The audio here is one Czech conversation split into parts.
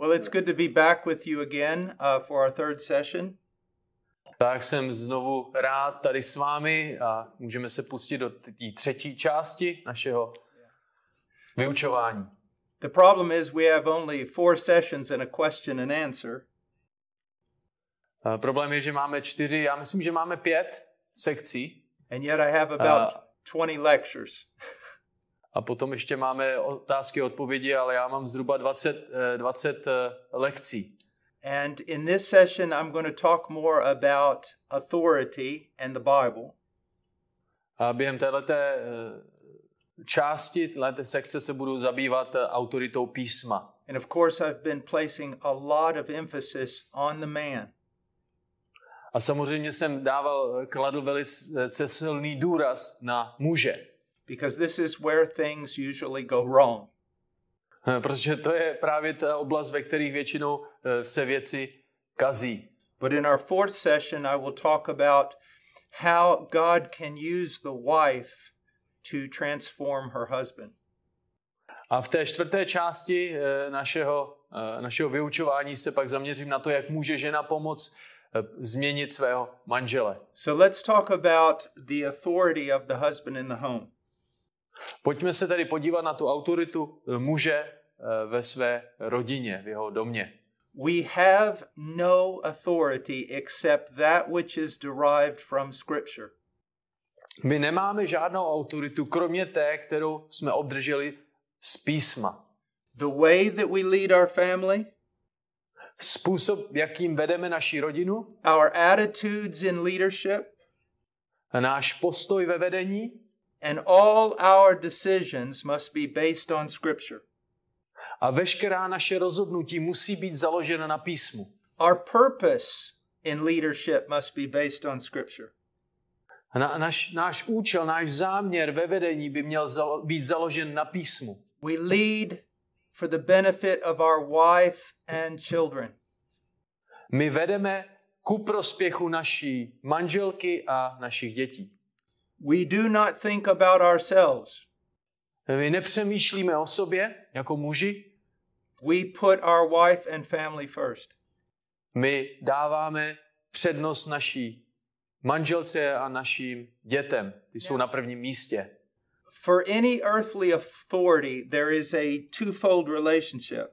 Well, it's good to be back with you again uh, for our third session. Tak jsem znovu rád tady s vámi a můžeme se pustit do té třetí části našeho vyučování. The problem is we have only four sessions and a question and answer. A problém je, že máme čtyři, já myslím, že máme pět sekcí And yet I have about Uh, 20 lectures. a potom ještě máme otázky a odpovědi, ale já mám zhruba 20, eh, 20 eh, lekcí. And in this session, I'm going to talk more about authority and the Bible. A během této části, této sekce se budu zabývat eh, autoritou písma. And of course, I've been placing a lot of emphasis on the man. A samozřejmě jsem dával, kladl velice silný důraz na muže. Because this is where things usually go wrong. Eh, Protože to je právě ta oblast, ve kterých většinou eh, se věci kazí. But in our fourth session, I will talk about how God can use the wife to transform her husband. A v té čtvrté části eh, našeho, našeho vyučování se pak zaměřím na to, jak může žena pomoct změnit svého manžele. So let's talk about the authority of the husband in the home. Pojďme se tedy podívat na tu autoritu muže ve své rodině, v jeho domě. We have no authority except that which is derived from Scripture. My nemáme žádnou autoritu, kromě té, kterou jsme obdrželi z písma. The way that we lead our family, Způsob, jakým vedeme naši rodinu, our attitudes in leadership, náš postoj ve vedení and all our decisions must be based on Scripture. a veškerá naše rozhodnutí musí být založena na písmu. Our purpose in leadership must be based on Scripture. Na, naš, náš účel, náš záměr ve vedení by měl zalo, být založen na písmu. We lead for the benefit of our wife and children. My vedeme ku prospěchu naší manželky a našich dětí. We do not think about ourselves. My nepřemýšlíme o sobě jako muži, We put our wife and family first. my dáváme přednost naší manželce a našim dětem. Ty jsou na prvním místě. For any earthly authority, there is a twofold relationship.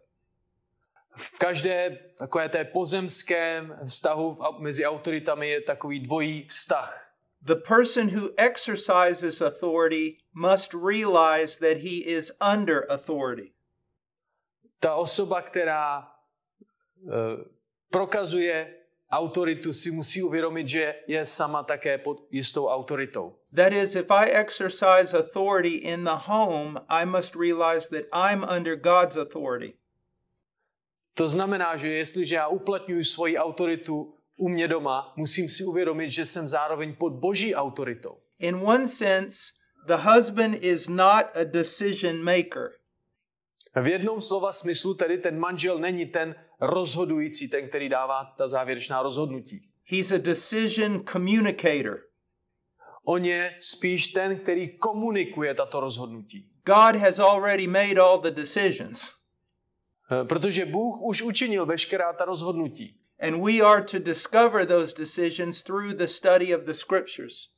V každé takové té pozemském vztahu mezi autoritami je takový dvojí vztah. The person who exercises authority must realize that he is under authority. Ta osoba, která uh, prokazuje autoritu, si musí uvědomit, že je sama také pod jistou autoritou. That is, if I exercise authority in the home, I must realize that I'm under God's authority. To znamená, že jestliže já uplatňuji svoji autoritu u mě doma, musím si uvědomit, že jsem zároveň pod boží autoritou. In one sense, the husband is not a decision maker. V jednom slova smyslu tedy ten manžel není ten rozhodující, ten, který dává ta závěrečná rozhodnutí. He's a decision communicator. On je spíš ten, který komunikuje tato rozhodnutí. God has already made all the decisions, Eh, Protože Bůh už učinil veškerá ta rozhodnutí. And we are to discover those decisions through the study of the scriptures.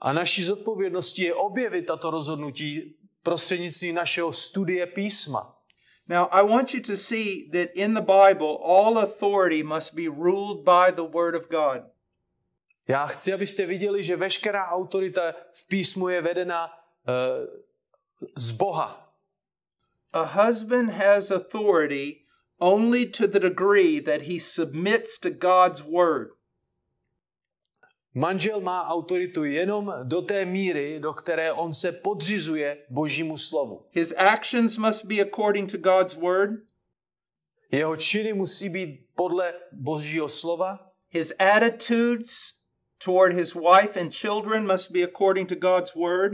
A naší zodpovědností je objevit tato rozhodnutí prostřednictvím našeho studie písma. Now, I want you to see that in the Bible, all authority must be ruled by the Word of God. Já chci, abyste viděli, že veškerá autorita v písmu je vedena uh, z Boha. A husband has authority only to the degree that he submits to God's Word. Manžel má autoritu jenom do té míry, do které on se podřizuje božímu slovu. His actions must be according to God's Word. Jeho činy musí být podle božího slova. His attitudes toward his wife and children must be according to God's Word.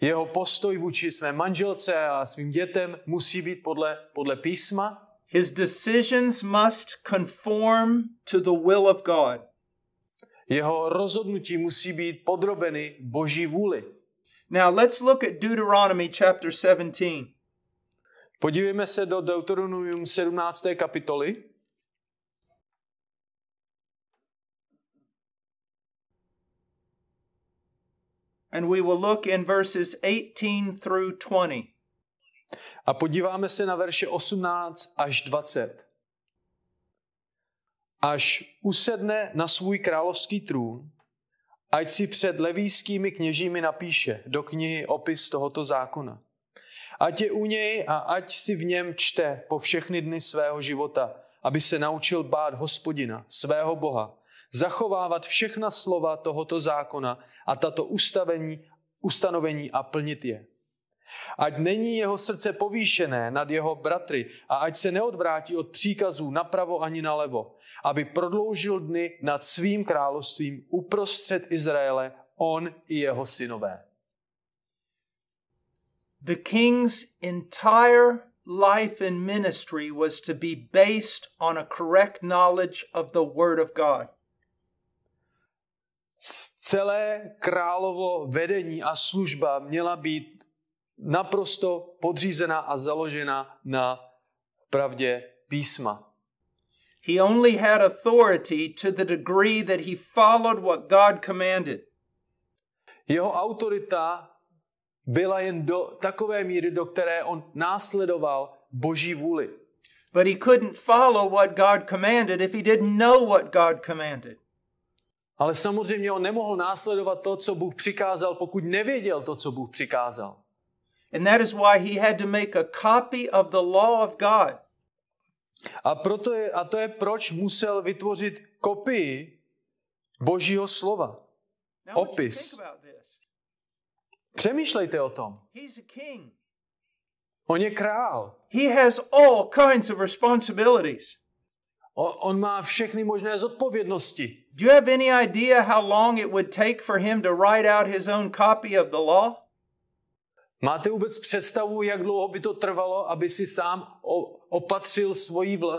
Jeho postoj vůči své manželce a svým dětem musí být podle, podle písma. His decisions must conform to the will of God. Jeho rozhodnutí musí být podrobeny boží vůli. Now let's look at Deuteronomy chapter 17. Podívejme se do Deuteronomium 17. kapitoly. And we will look in verses 18 through 20. A podíváme se na verše 18 až 20. Až usedne na svůj královský trůn, ať si před levískými kněžími napíše do knihy opis tohoto zákona. Ať je u něj a ať si v něm čte po všechny dny svého života, aby se naučil bát hospodina, svého Boha, zachovávat všechna slova tohoto zákona a tato ustavení, ustanovení a plnit je. Ať není jeho srdce povýšené nad jeho bratry a ať se neodvrátí od příkazů napravo ani nalevo, aby prodloužil dny nad svým královstvím uprostřed Izraele, on i jeho synové. The king's entire life and ministry was to be based on a correct knowledge of the Word of God. Celé královo vedení a služba měla být naprosto podřízená a založena na pravdě písma. He only had authority to the degree that he followed what God commanded. Jeho autorita byla jen do takové míry, do které on následoval Boží vůli. But he couldn't follow what God commanded if he didn't know what God commanded. Ale samozřejmě on nemohl následovat to, co Bůh přikázal, pokud nevěděl to, co Bůh přikázal. And that is why he had to make a copy of the law of God. A, proto je, a to je, proč musel vytvořit kopii Božího slova. Opis. Přemýšlejte o tom. He's a king. On je král. He has all kinds of responsibilities. O, on má všechny možné zodpovědnosti. Do you have any idea how long it would take for him to write out his own copy of the law? Máte vůbec představu, jak dlouho by to trvalo, aby si sám opatřil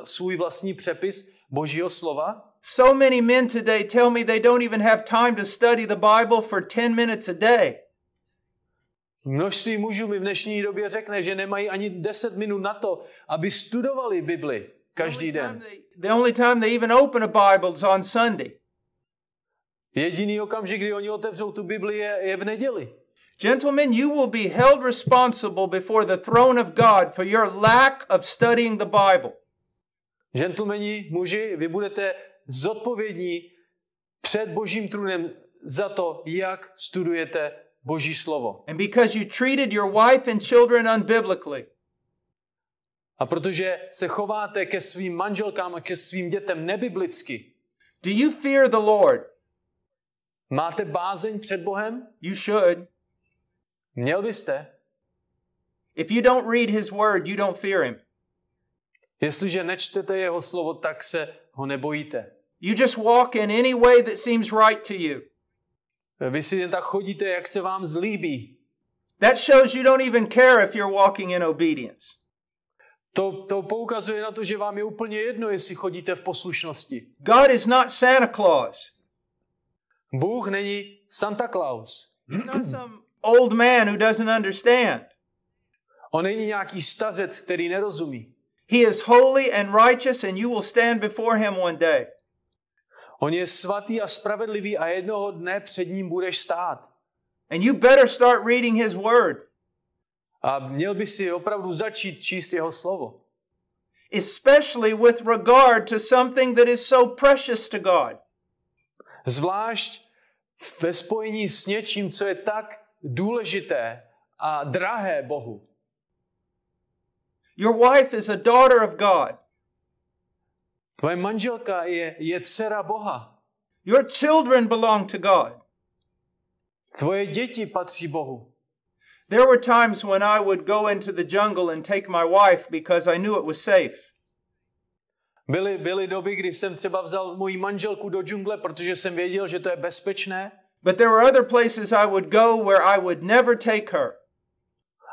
svůj vlastní přepis Božího slova? So many men today tell me they don't even have time to study the Bible for 10 minutes a day. Množství mužů mi v dnešní době řekne, že nemají ani 10 minut na to, aby studovali Bibli každý den. The only time they even open a Bible is on Sunday. Jediný okamžik, kdy oni otevřou tu Bibli, je, je v neděli. Gentlemen, you will be held responsible before the throne of God for your lack of studying the Bible. Gentlemani, muži, vy budete zodpovědní před Božím trůnem za to, jak studujete Boží slovo. And because you treated your wife and children unbiblically, A protože se chováte ke svým manželkám a ke svým dětem nebiblicky, do you fear the Lord? máte bázeň před Bohem? You should. Měl byste. If you don't read his word, you don't fear him. Jestliže nečtete jeho slovo, tak se ho nebojíte. You just walk in any way that seems right to you. Vy si jen tak chodíte, jak se vám zlíbí. That shows you don't even care if you're walking in obedience. To, to poukazuje na to, že vám je úplně jedno, jestli chodíte v poslušnosti. God is not Santa Claus. Bůh není Santa Claus. He's not some old man who doesn't understand. On není nějaký stařec, který nerozumí. He is holy and righteous, and you will stand before him one day. On je svatý a spravedlivý a jednoho dne před ním budeš stát. And you better start reading his word, A měl by si opravdu začít číst jeho slovo. especially with regard to something that is so precious to God. Zvlášť ve spojení s něčím, co je tak důležité a drahé Bohu. Your wife is a daughter of God. Tvoje manželka je, je dcera Boha. Your children belong to God. Tvoje děti patří Bohu. There were times when I would go into the jungle and take my wife because I knew it was safe. Byly, byly doby, kdy jsem třeba vzal moji manželku do džungle, protože jsem věděl, že to je bezpečné, But there were other places I would go where I would never take her.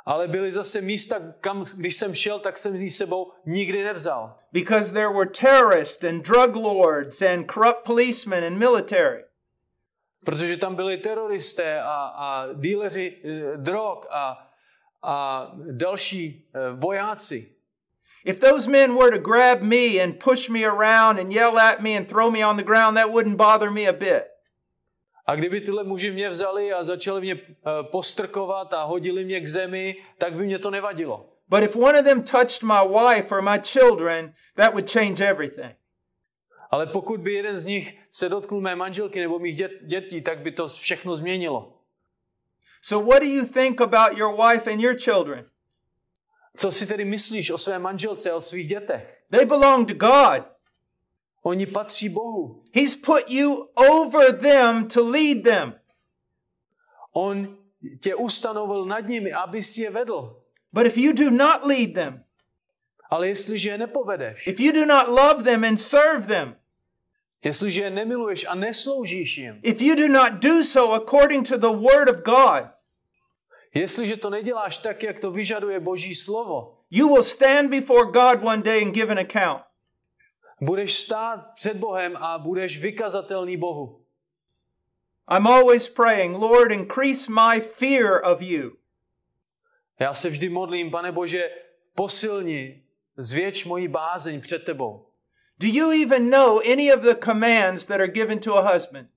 ale byly zase místa, kam, když jsem šel, tak jsem ji sebou nikdy nevzal. because there were terrorists and drug lords and corrupt policemen and military. Protože tam byli teroristé a, a díleři eh, drog a, a další eh, vojáci, If those men were to grab me and push me around and yell at me and throw me on the ground, that wouldn't bother me a bit. A kdyby tyhle muži mě vzali a začali mě eh, postrkovat a hodili mě k zemi, tak by mě to nevadilo. But if one of them touched my wife or my children, that would change everything. Ale pokud by jeden z nich se dotknul mé manželky nebo mých dět, dětí, tak by to všechno změnilo. So, what do you think about your wife and your children? Co si tedy myslíš o své manželce a o svých dětech? They belong to God. Oni patří Bohu. He's put you over them to lead them. On tě ustanovil nad nimi, aby si je vedl. But if you do not lead them, Ale jestliže je nepovedeš, if you do not love them and serve them, jestliže je nemiluješ a nesloužíš jim, if you do not do so according to the word of God, jestliže to neděláš tak, jak to vyžaduje Boží slovo, you will stand before God one day and give an account. Budeš stát před Bohem a budeš vykazatelný Bohu. I'm always praying, Lord, increase my fear of you. Já se vždy modlím, pane Bože, posilni, zvětš moji bázeň před tebou. Do you even know any of the commands that are given to a husband?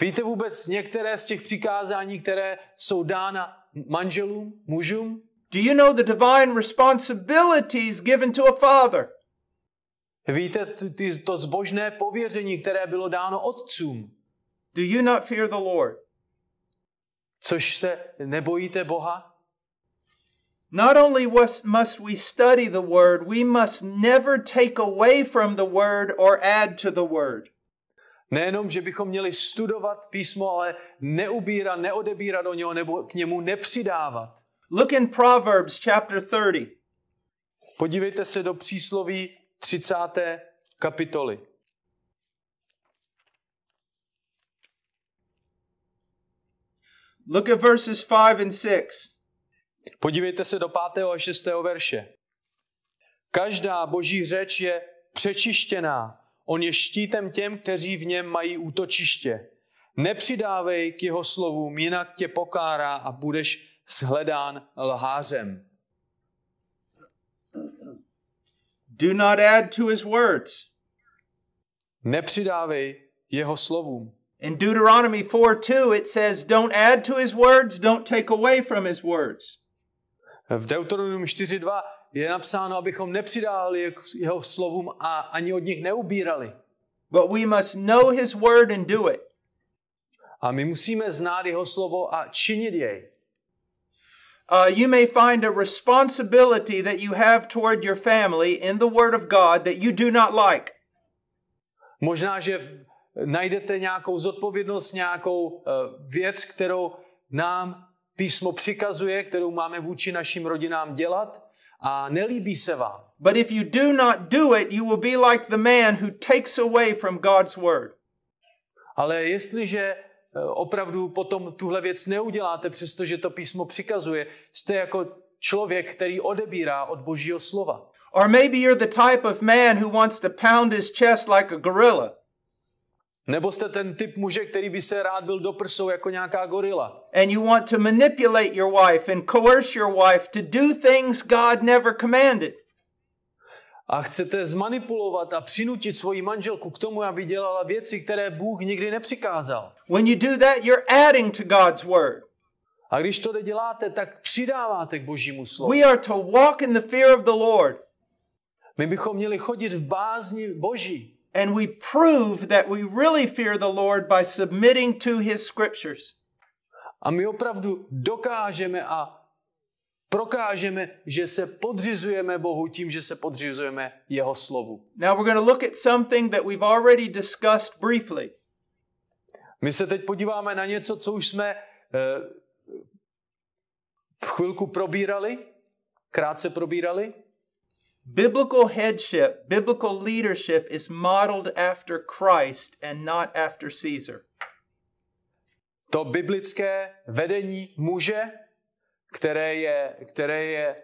Víte vůbec některé z těch přikázání, které jsou dána manželům, mužům? Do you know the divine responsibilities given to a father? Víte ty, to zbožné pověření, které bylo dáno otcům? Do you not fear the Lord? Což se nebojíte Boha? Not only was, must we study the word, we must never take away from the word or add to the word. Nejenom, že bychom měli studovat písmo, ale neubírat, neodebírat o něho nebo k němu nepřidávat. Look in Proverbs chapter 30. Podívejte se do přísloví 30. kapitoly. Look at verses 5 and 6. Podívejte se do 5. a 6. verše. Každá boží řeč je přečištěná. On je štítem těm, kteří v něm mají útočiště. Nepřidávej k jeho slovům, jinak tě pokárá a budeš shledán lhářem. Do not add to his words. Nepřidávej jeho slovům. In Deuteronomy 4 2, it says, Don't add to his words, don't take away from his words. V Deuteronomium 4.2 je napsáno, abychom nepřidávali jeho slovům a ani od nich neubírali. But we must know his word and do it. A my musíme znát jeho slovo a činit jej. Uh, you may find a responsibility that you have toward your family in the word of God that you do not like. Možná, že najdete nějakou zodpovědnost, nějakou uh, věc, kterou nám písmo přikazuje, kterou máme vůči našim rodinám dělat a nelíbí se vám. But if you do not do it, you will be like the man who takes away from God's word. Ale jestliže opravdu potom tuhle věc neuděláte, přestože to písmo přikazuje, jste jako člověk, který odebírá od božího slova. Or maybe you're the type of man who wants to pound his chest like a gorilla. Nebo jste ten typ muže, který by se rád byl do prsou jako nějaká gorila. And you want to manipulate your wife and coerce your wife to do things God never commanded. A chcete zmanipulovat a přinutit svoji manželku k tomu, aby dělala věci, které Bůh nikdy nepřikázal. When you do that, you're adding to God's word. A když to děláte, tak přidáváte k božímu slovu. We are to walk in the fear of the Lord. My bychom měli chodit v bázni boží. And we prove that we really fear the Lord by submitting to his scriptures. A my opravdu dokážeme a prokážeme, že se podřizujeme Bohu tím, že se podřizujeme jeho slovu. Now we're going to look at something that we've already discussed briefly. My se teď podíváme na něco, co už jsme eh, v chvilku probírali, krátce probírali. Biblical headship, biblical leadership is modeled after Christ and not after Caesar. To biblické vedení muže, které je, které je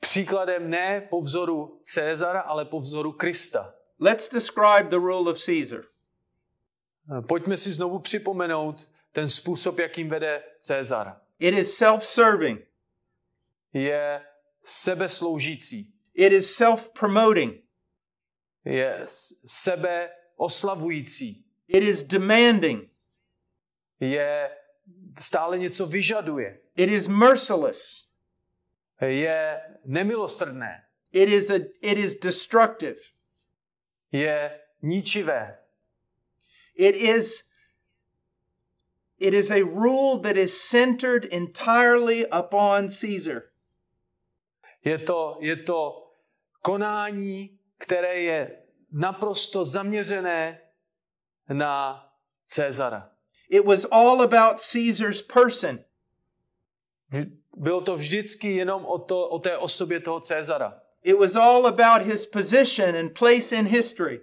příkladem ne po vzoru Cezara, ale po vzoru Krista. Let's describe the rule of Caesar. Pojďme si znovu připomenout ten způsob, jakým vede Cezar. It is self serving. je sebesloužící, It is self promoting. je s- sebeoslavující, It is demanding. je stále něco vyžaduje, It is merciless. je nemilosrdné, It is, a, it is destructive. je ničivé, It is, it is a rule that is centered entirely upon Caesar. Je to, je to konání, které je naprosto zaměřené na Cezara. It was all about Caesar's person. Bylo to vždycky jenom o, to, o té osobě toho Cezara. It was all about his position and place in history.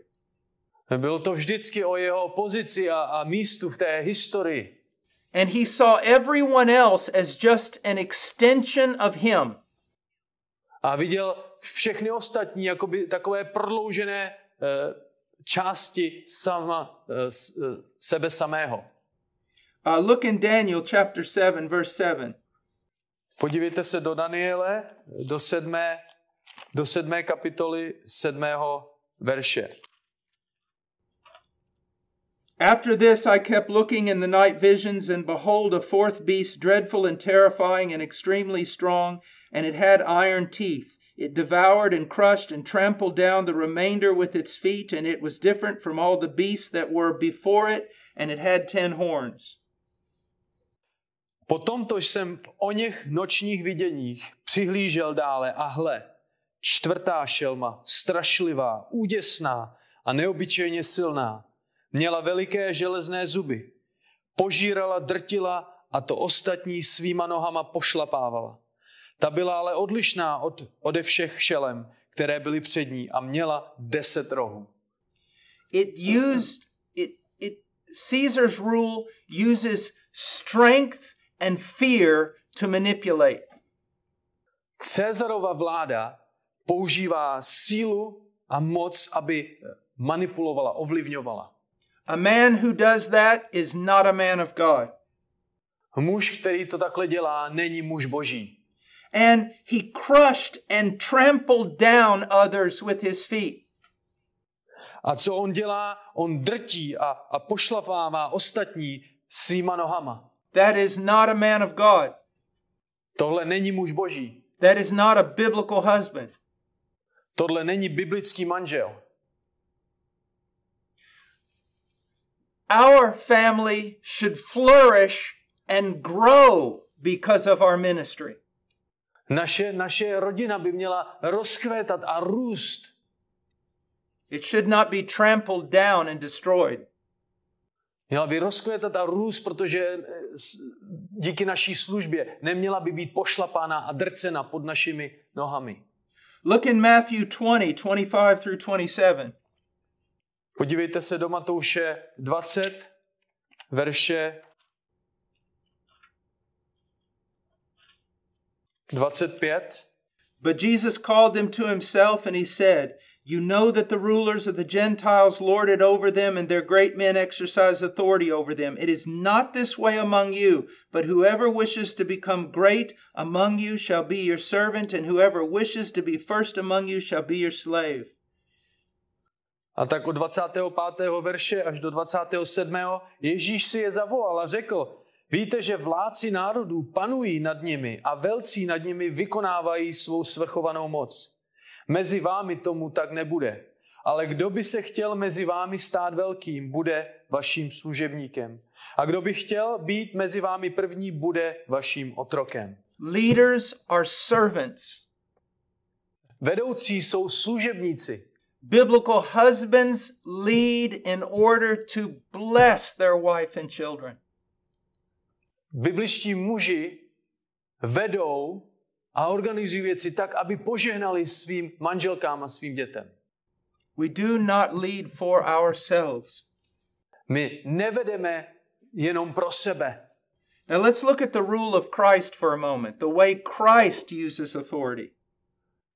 Bylo to vždycky o jeho pozici a, a místu v té historii. And he saw everyone else as just an extension of him. A viděl všechny ostatní jako by takové prodloužené eh, části sama, eh, sebe samého. Uh, look in Daniel chapter 7, verse 7. Podívejte se do Daniele, do sedmé, do sedmé kapitoly sedmého verše. After this, I kept looking in the night visions, and behold, a fourth beast, dreadful and terrifying and extremely strong, and it had iron teeth. It devoured and crushed and trampled down the remainder with its feet, and it was different from all the beasts that were before it, and it had ten horns. Po tomto jsem v o něch nočních viděních přihlížel dále a hle, čtvrtá šelma, strašlivá, úděsná a neobyčejně silná, měla veliké železné zuby, požírala, drtila a to ostatní svýma nohama pošlapávala. Ta byla ale odlišná od, ode všech šelem, které byly před ní a měla deset rohů. It used it it Caesar's rule uses strength and fear to manipulate. Cezarova vláda používá sílu a moc, aby manipulovala, ovlivňovala. A man who does that is not a man of God. Muž, který to takhle dělá, není muž boží. And he crushed and trampled down others with his feet. A co on dělá? On drtí a, a pošlapává ostatní svýma nohama. That is not a man of God. Tohle není muž boží. That is not a biblical husband. Tohle není biblický manžel. Our family should flourish and grow because of our ministry. Naše, naše rodina by měla rozkvétat a růst. It should not be trampled down and destroyed. Měla by rozkvétat a růst, protože eh, díky naší službě neměla by být pošlapána a drcena pod našimi nohami. Look in Matthew 20, 25 through 27. Podívejte se do Matouše 20, verše 25. But Jesus called them to himself, and he said, You know that the rulers of the Gentiles lord it over them, and their great men exercise authority over them. It is not this way among you, but whoever wishes to become great among you shall be your servant, and whoever wishes to be first among you shall be your slave. A tak od 25. verše až do 27. Ježíš si je zavolal a řekl, víte, že vládci národů panují nad nimi a velcí nad nimi vykonávají svou svrchovanou moc. Mezi vámi tomu tak nebude. Ale kdo by se chtěl mezi vámi stát velkým, bude vaším služebníkem. A kdo by chtěl být mezi vámi první, bude vaším otrokem. Leaders are servants. Vedoucí jsou služebníci. Biblical husbands lead in order to bless their wife and children. bibličtí muži vedou a organizují věci tak, aby požehnali svým manželkám a svým dětem. We do not lead for ourselves. My nevedeme jenom pro sebe. Now let's look at the rule of Christ for a moment, the way Christ uses authority.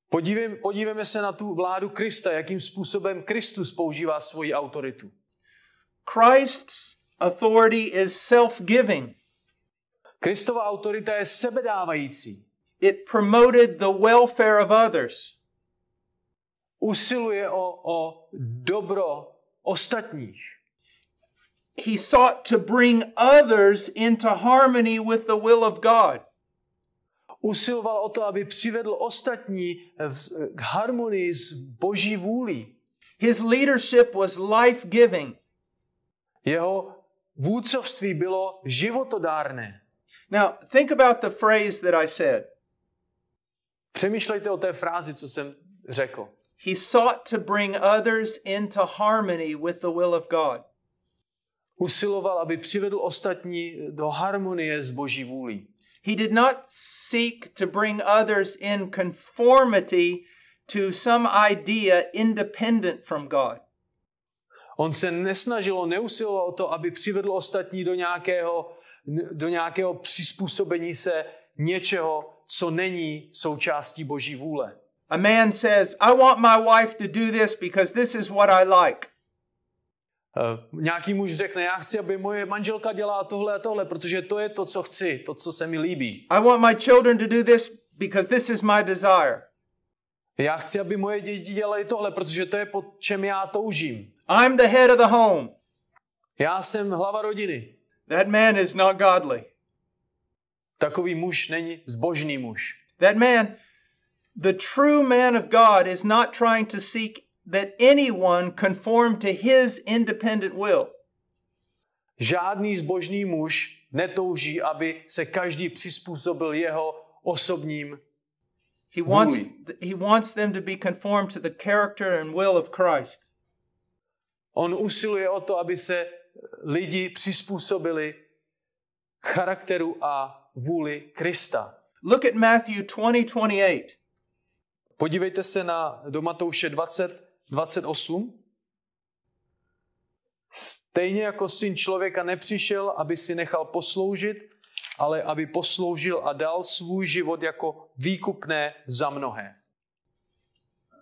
Podívejme, podívejme se na tu vládu Krista, jakým způsobem Kristus používá svoji autoritu. Christ's authority is self giving. Kristova autorita je sebedávající. It promoted the welfare of others. Usiluje o, o dobro ostatních. He sought to bring others into harmony with the will of God. Usiloval o to, aby přivedl ostatní k harmonii s boží vůlí. His leadership was life giving. Jeho vůdcovství bylo životodárné. Now, think about the phrase that I said. Přemýšlejte o té frázi, co jsem řekl. He sought to bring others into harmony with the will of God. Usiloval, aby přivedl ostatní do harmonie s boží vůlí. He did not seek to bring others in conformity to some idea independent from God. On se nesnažil, on neusiloval o to, aby přivedl ostatní do nějakého, do nějakého přizpůsobení se něčeho, co není součástí boží vůle. A man says, I want my wife to do this because this is what I like. Uh, nějaký muž řekne, já chci, aby moje manželka dělala tohle a tohle, protože to je to, co chci, to, co se mi líbí. I want my children to do this because this is my desire. Já chci, aby moje děti dělali tohle, protože to je po čem já toužím. I'm the head of the home. Já jsem hlava rodiny. That man is not godly. Takový muž není zbožný muž. That man, the true man of God, is not trying to seek that anyone conform to his independent will. Žádný zbožný muž netouží, aby se každý přizpůsobil jeho osobním. He wants, he wants them to be conformed to the character and will of Christ. On usiluje o to, aby se lidi přizpůsobili charakteru a vůli Krista. Look at Matthew 20 28. Podívejte se na do Matouše 20, 28. Stejně jako syn člověka nepřišel, aby si nechal posloužit, ale aby posloužil a dal svůj život jako výkupné za mnohé.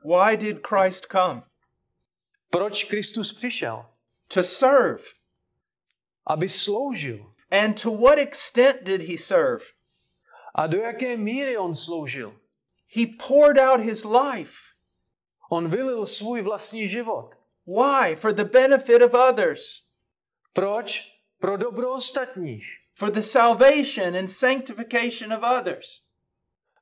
Why did Christ come? Proč Kristus přišel? To serve. Aby sloužil. And to what extent did he serve? A do jaké míry on sloužil? He poured out his life. On vylil svůj vlastní život. Why? For the benefit of others, Proč? Pro dobro ostatních. for the salvation and sanctification of others.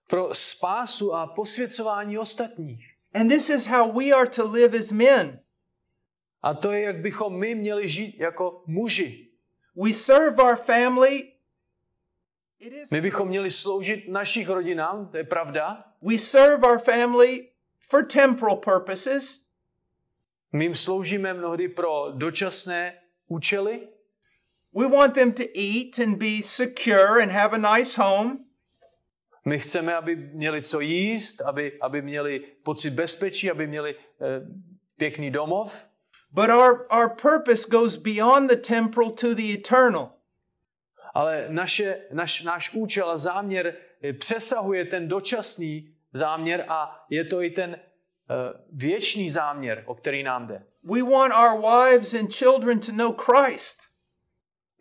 Pro spásu a posvěcování ostatních. And this is how we are to live as men. A to je, jak bychom my měli žít jako muži. We serve our family. It is My bychom měli sloužit našich rodinám, to je pravda. we serve our family for temporal purposes, My jim sloužíme mnohdy pro dočasné účely. We want them to eat and be secure and have a nice home. My chceme, aby měli co jíst, aby, aby měli pocit bezpečí, aby měli eh, pěkný domov. But our, our purpose goes beyond the temporal to the eternal. Ale naše, naš, náš účel a záměr eh, přesahuje ten dočasný záměr a je to i ten uh, věčný záměr, o který nám jde. We want our wives and children to know Christ.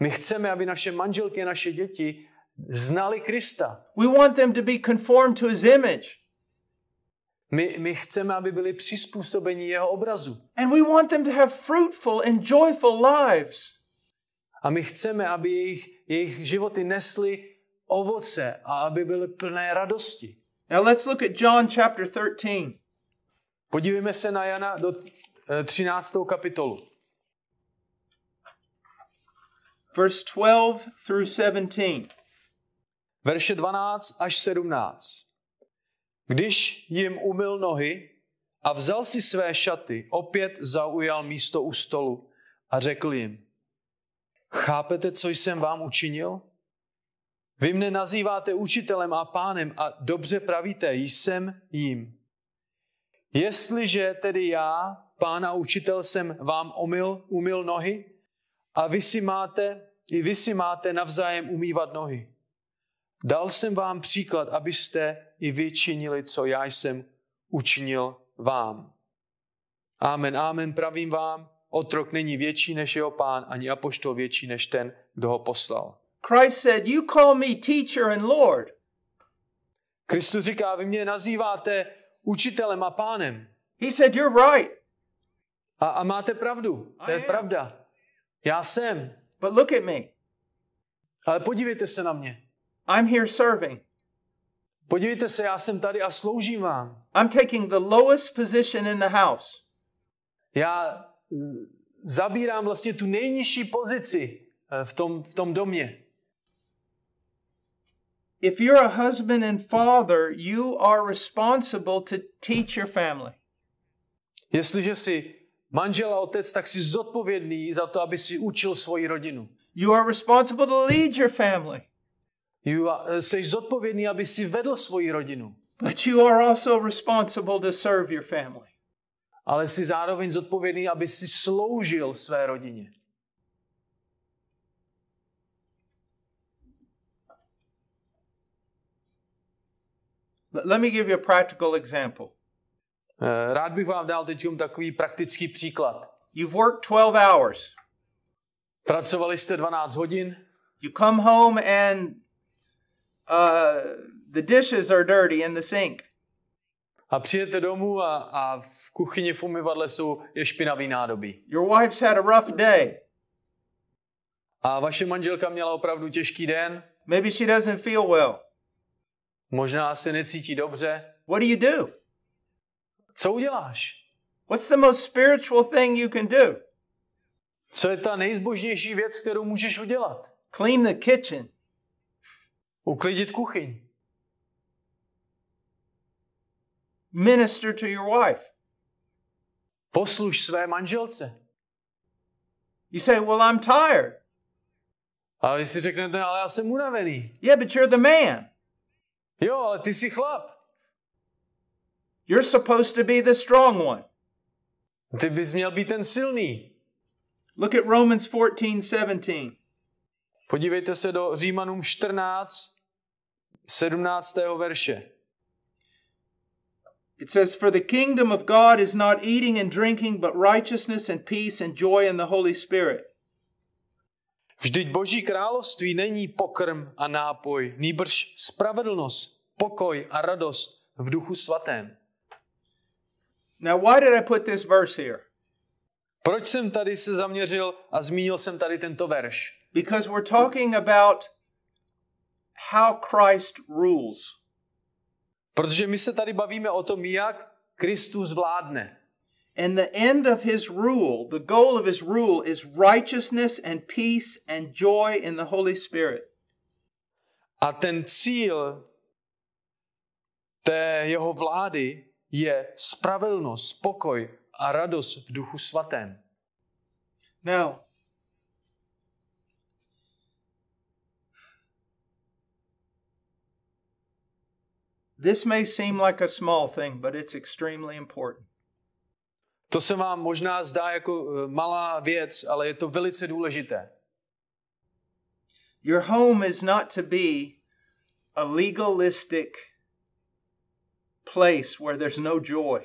My chceme, aby naše manželky a naše děti znali Krista. We want them to be conformed to his image. My, my chceme, aby byli přizpůsobeni jeho obrazu. And we want them to have fruitful and joyful lives. A my chceme, aby jejich, jejich životy nesly ovoce a aby byly plné radosti. Now let's look at John chapter 13. Podívejme se na Jana do eh, 13. kapitolu. verse 12 through 17. Verše 12 až 17. Když jim umyl nohy a vzal si své šaty, opět zaujal místo u stolu a řekl jim, chápete, co jsem vám učinil? Vy mne nazýváte učitelem a pánem a dobře pravíte, jsem jím. Jestliže tedy já, pán a učitel, jsem vám omyl, umyl nohy a vy si máte, i vy si máte navzájem umývat nohy. Dal jsem vám příklad, abyste i vy činili, co já jsem učinil vám. Amen, amen, pravím vám, otrok není větší než jeho pán, ani apoštol větší než ten, kdo ho poslal. Christ said, You call me teacher and Lord. Kristus říká, vy mě nazýváte učitelem a pánem. He said, You're right. A, a máte pravdu, to je I am. pravda. Já jsem. But look at me. Ale podívejte se na mě. I'm here serving. Podívejte se, já jsem tady a sloužím vám. I'm taking the lowest position in the house. Já zabírám vlastně tu nejnižší pozici eh, v tom, v tom domě. If you're a husband and father, you are responsible to teach your family. Jestliže jsi manžel a otec, tak jsi zodpovědný za to, aby si učil svoji rodinu. You are responsible to lead your family. You are- Jsi zodpovědný, aby si vedl svoji rodinu. But you are also responsible to serve your family. Ale jsi zároveň zodpovědný, aby si sloužil své rodině. Let- Let me give you a practical example. Eh, Rád bych vám dal teď takový praktický příklad. You've worked 12 hours. Pracovali jste 12 hodin, You come home and uh, the dishes are dirty in the sink. A přijete domů a, a v kuchyni v umyvadle jsou je špinavý nádoby. Your wife's had a rough day. A vaše manželka měla opravdu těžký den, Maybe she doesn't feel well. možná se necítí dobře. What do you do? Co uděláš? What's the most spiritual thing you can do? Co je ta nejzbožnější věc, kterou můžeš udělat? Clean the kitchen. Uklidit kuchyň. Minister to your wife. Posluž své manželce. You say, Well, I'm tired. A vy si řeknete, ale já jsem unavený. Yeah, but you're the man. Jo, ale ty jsi chlap. You're supposed to be the strong one. Ty bys měl být ten silný. Look at Romans 14 17. Podívejte se do Římanům 14, 17. verše. It says, For the kingdom of God is not eating and drinking, but righteousness and peace and joy in the Holy Spirit. Vždyť Boží království není pokrm a nápoj, nýbrž spravedlnost, pokoj a radost v duchu svatém. Now, why did I put this verse here? Proč jsem tady se zaměřil a zmínil jsem tady tento verš? Because we're talking about how Christ rules. Protože my se tady bavíme o tom, jak Kristus vládne. And the end of his rule, the goal of his rule is righteousness and peace and joy in the Holy Spirit. A ten cíl té jeho vlády je spravedlnost, pokoj a radost v duchu svatém. Now, this may seem like a small thing, but it's extremely important. To se vám možná zdá jako eh, malá věc, ale je to velice důležité. Your home is not to be a legalistic place where there's no joy.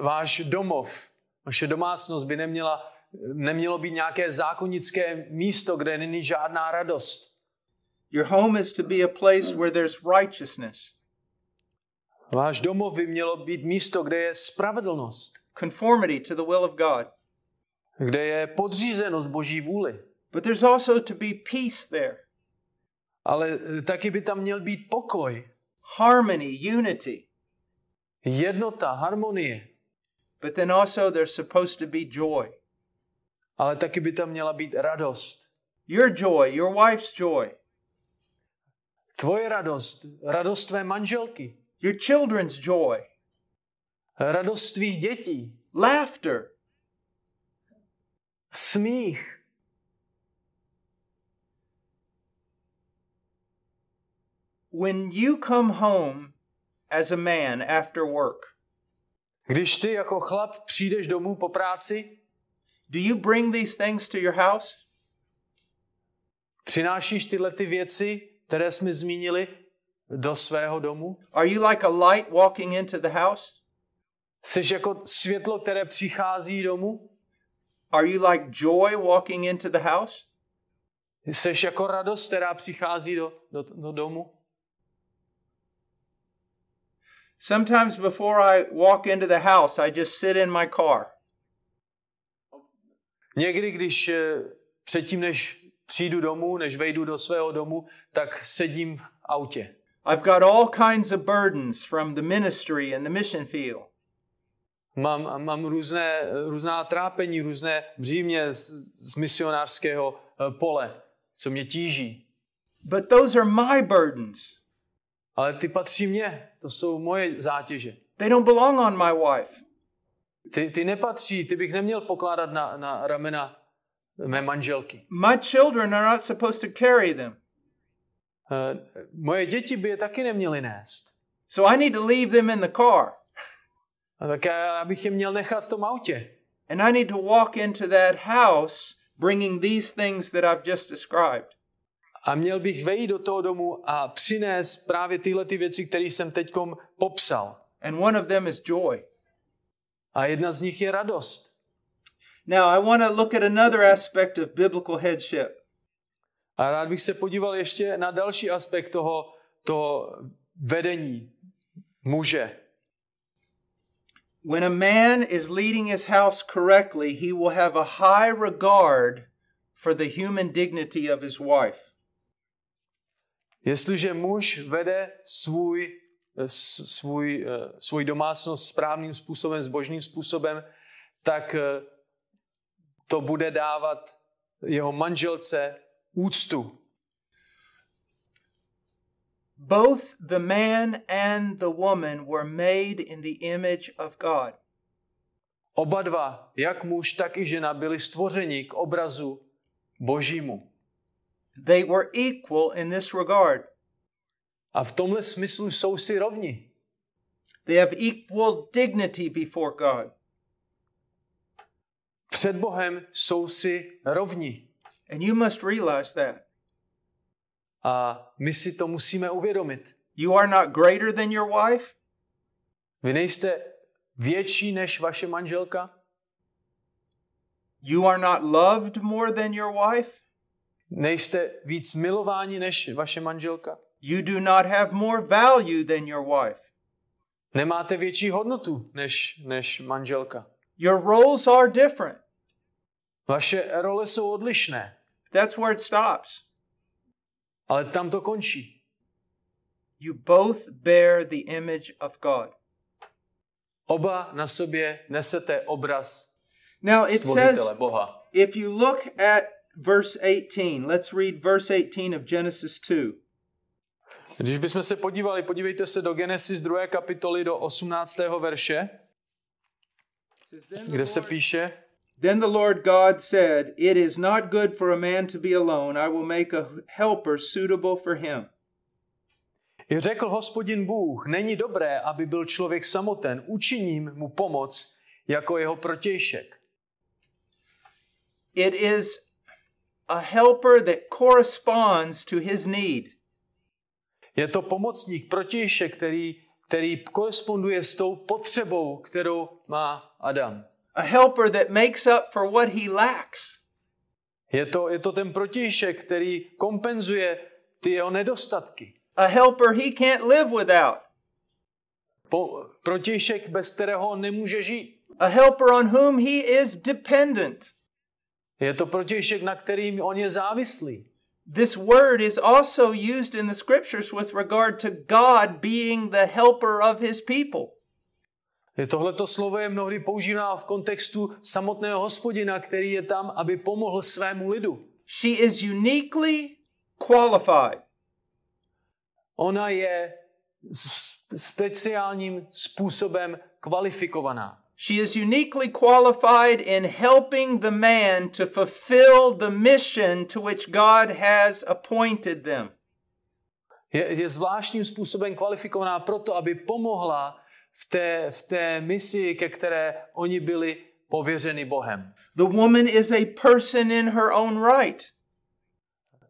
Váš domov, vaše domácnost by neměla, nemělo být nějaké zákonické místo, kde není žádná radost. Your home is to be a place where there's righteousness, Váš domov by mělo být místo, kde je spravedlnost, conformity to the will of God. kde je podřízenost Boží vůli. But there's also to be peace there, Ale eh, taky by tam měl být pokoj, harmony, unity. jednota, harmonie. But then also there's supposed to be joy. Ale taky by tam měla být radost. Your joy, your wife's joy, Tvoje radost, radost tvé manželky, your children's joy, radost tvých dětí, laughter. smích. When you come home as a man after work, Když ty jako chlap přijdeš domů po práci, do you bring these things to your house? přinášíš tyhle ty věci, které jsme zmínili, do svého domu? Are you like a light walking into the house? Jsi jako světlo, které přichází domů? Are you like joy walking into the house? Jseš jako radost, která přichází do, do, do domu? Sometimes before I walk into the house, I just sit in my car. Někdy, když eh, předtím, než přijdu domů, než vejdu do svého domu, tak sedím v autě. I've got all kinds of burdens from the ministry and the mission field. Mám, mám různé, různá trápení, různé břímě z, z misionářského eh, pole, co mě tíží. But those are my burdens. Ale ty patří mně, to jsou moje zátěže. They don't belong on my wife. Ty, ty nepatří, ty bych neměl pokládat na, na ramena mé manželky. My children are not supposed to carry them. Uh, moje děti by je taky neměly nést. So I need to leave them in the car. A tak já bych je měl nechat v tom autě. And I need to walk into that house bringing these things that I've just described. A měl bych vejít do toho domu a přinést právě tyhle ty věci, které jsem teď popsal. And one of them is joy. A jedna z nich je radost. Now, I want to look at another aspect of biblical headship. A rád bych se podíval ještě na další aspekt toho, toho vedení muže. When a man is leading his house correctly, he will have a high regard for the human dignity of his wife. Jestliže muž vede svůj, svůj, svůj domácnost správným způsobem, zbožným způsobem, tak to bude dávat jeho manželce úctu. Both the man and the woman were made in the image of God. Oba dva, jak muž, tak i žena, byli stvořeni k obrazu Božímu. They were equal in this regard. A v tomhle smyslu jsou si rovni. They have equal dignity before God. Před Bohem jsou si rovni. And you must realize that. A my si to musíme uvědomit. You are not greater than your wife. Vy nejste větší než vaše manželka. You are not loved more than your wife. Nejste víc milováni než vaše manželka. You do not have more value than your wife. Nemáte větší hodnotu než, než manželka. Your roles are different. Vaše role jsou odlišné. That's where it stops. Ale tam to končí. You both bear the image of God. Oba na sobě nesete obraz Now it says, Boha. if you look at verse 18, let's read verse 18 of Genesis 2. Když bychom se podívali, podívejte se do Genesis 2. kapitoly do 18. verše, It says, "Then the kde se píše, Then the Lord God said, It is not good for a man to be alone. I will make a helper suitable for him. I řekl hospodin Bůh, není dobré, aby byl člověk samoten, učiním mu pomoc jako jeho protějšek. It is a helper that corresponds to his need. Je to pomocník, protějšek, který, který koresponduje s tou potřebou, kterou má Adam. A helper that makes up for what he lacks. Je to, je to ten protějšek, který kompenzuje ty jeho nedostatky. A helper he can't live without. Po, protějšek, bez kterého nemůže žít. A helper on whom he is dependent. Je to protějšek, na kterým on je závislý. This word is also used in the scriptures with regard to God being the helper of his people. Je tohleto slovo je mnohdy používáno v kontextu samotného hospodina, který je tam, aby pomohl svému lidu. She is uniquely qualified. Ona je speciálním způsobem kvalifikovaná. She is uniquely qualified in helping the man to fulfill the mission to which God has appointed them. Je, je zvláštním způsobem kvalifikovaná proto, aby pomohla v té, v té misi, ke které oni byli pověřeni Bohem. The woman is a person in her own right.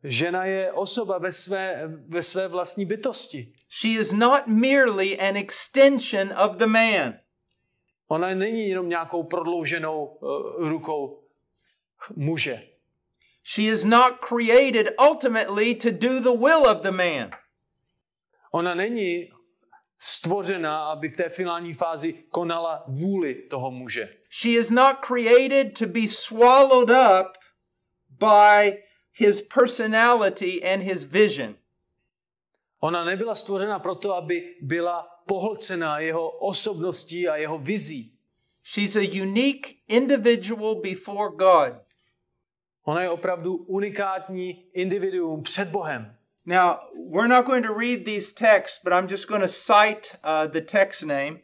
Žena je osoba ve své, ve své vlastní bytosti. She is not merely an extension of the man. Ona není jenom nějakou prodlouženou uh, rukou muže. She is not created ultimately to do the will of the man. Ona není stvořena, aby v té finální fázi konala vůli toho muže. She is not created to be swallowed up by his personality and his vision. Ona nebyla stvořena proto, aby byla pohlcena jeho osobností a jeho vizí. She's a unique individual before God. Ona je opravdu unikátní individuum před Bohem. Now, we're not going to read these texts, but I'm just going to cite uh, the text name.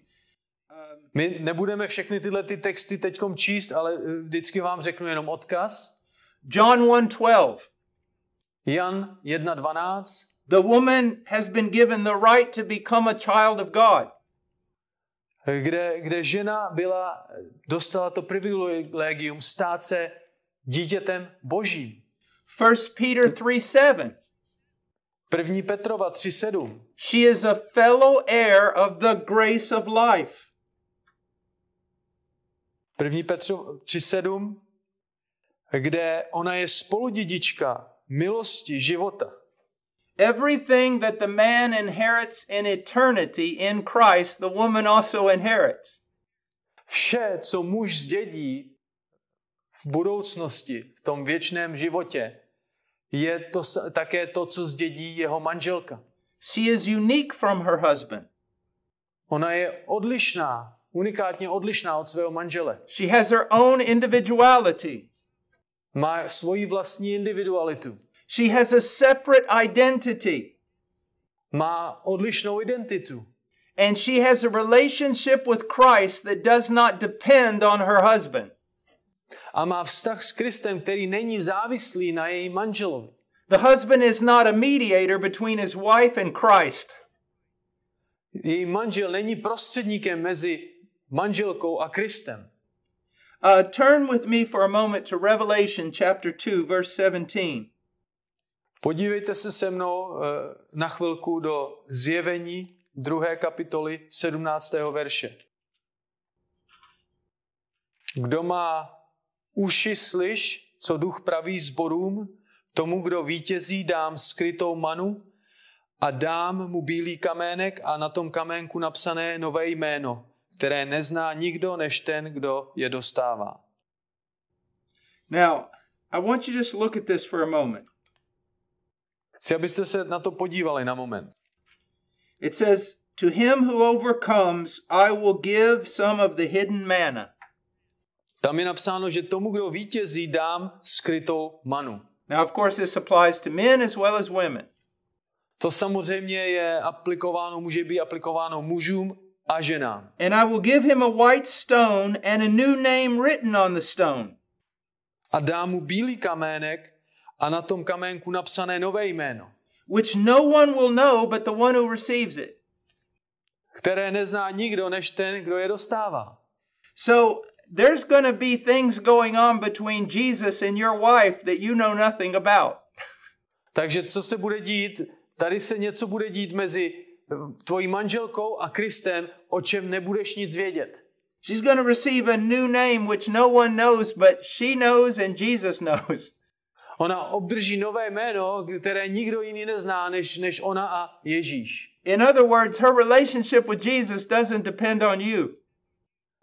My nebudeme všechny tyhle ty texty teďkom číst, ale eh, vždycky vám řeknu jenom odkaz. John 1:12. Jan 1.12. The woman has been given the right to become a child of God. Kde, kde žena byla, dostala to privilegium stát se dítětem božím. 1 Peter 3:7. 1. Petrova 3.7. She is a fellow heir of the grace of life. 1. Petrov 3.7, kde ona je spoludědička milosti života. Everything that the man inherits in eternity in Christ, the woman also inherits. Vše, co muž zdědí v budoucnosti, v tom věčném životě, je to také to, co zdědí jeho manželka. She is unique from her husband. Ona je odlišná, unikátně odlišná od svého manžele. She has her own individuality. Má svoji vlastní individualitu. She has a separate identity. Má odlišnou identitu. And she has a relationship with Christ that does not depend on her husband. A má vztah s Kristem, který není závislý na manželovi. The husband is not a mediator between his wife and Christ. Její manžel není prostředníkem mezi manželkou a Kristem. Uh, turn with me for a moment to Revelation chapter 2, verse 17. Podívejte se se mnou eh, na chvilku do zjevení druhé kapitoly 17. verše. Kdo má uši slyš, co duch praví zborům, tomu, kdo vítězí, dám skrytou manu a dám mu bílý kamének a na tom kaménku napsané nové jméno, které nezná nikdo než ten, kdo je dostává. Now, I want you just look at this for a moment. Chci, abyste se na to podívali na moment. It says, To him who overcomes, I will give some of the hidden manna. Tam je napsáno, že tomu, kdo vítězí, dám skrytou manu. Now, of course, this applies to men as well as women. To samozřejmě je aplikováno, může být aplikováno mužům a ženám. And I will give him a white stone and a new name written on the stone, A dám mu bílý kamének a na tom kaménku napsané nové jméno, which no one will know but the one who receives it. které nezná nikdo než ten, kdo je dostává. So there's going to be things going on between Jesus and your wife that you know nothing about. Takže co se bude dít? Tady se něco bude dít mezi eh, tvojí manželkou a Kristem, o čem nebudeš nic vědět. She's going to receive a new name which no one knows but she knows and Jesus knows. Ona obdrží nové jméno, které nikdo jiný nezná, než, než ona a Ježíš. In other words, her relationship with Jesus doesn't depend on you.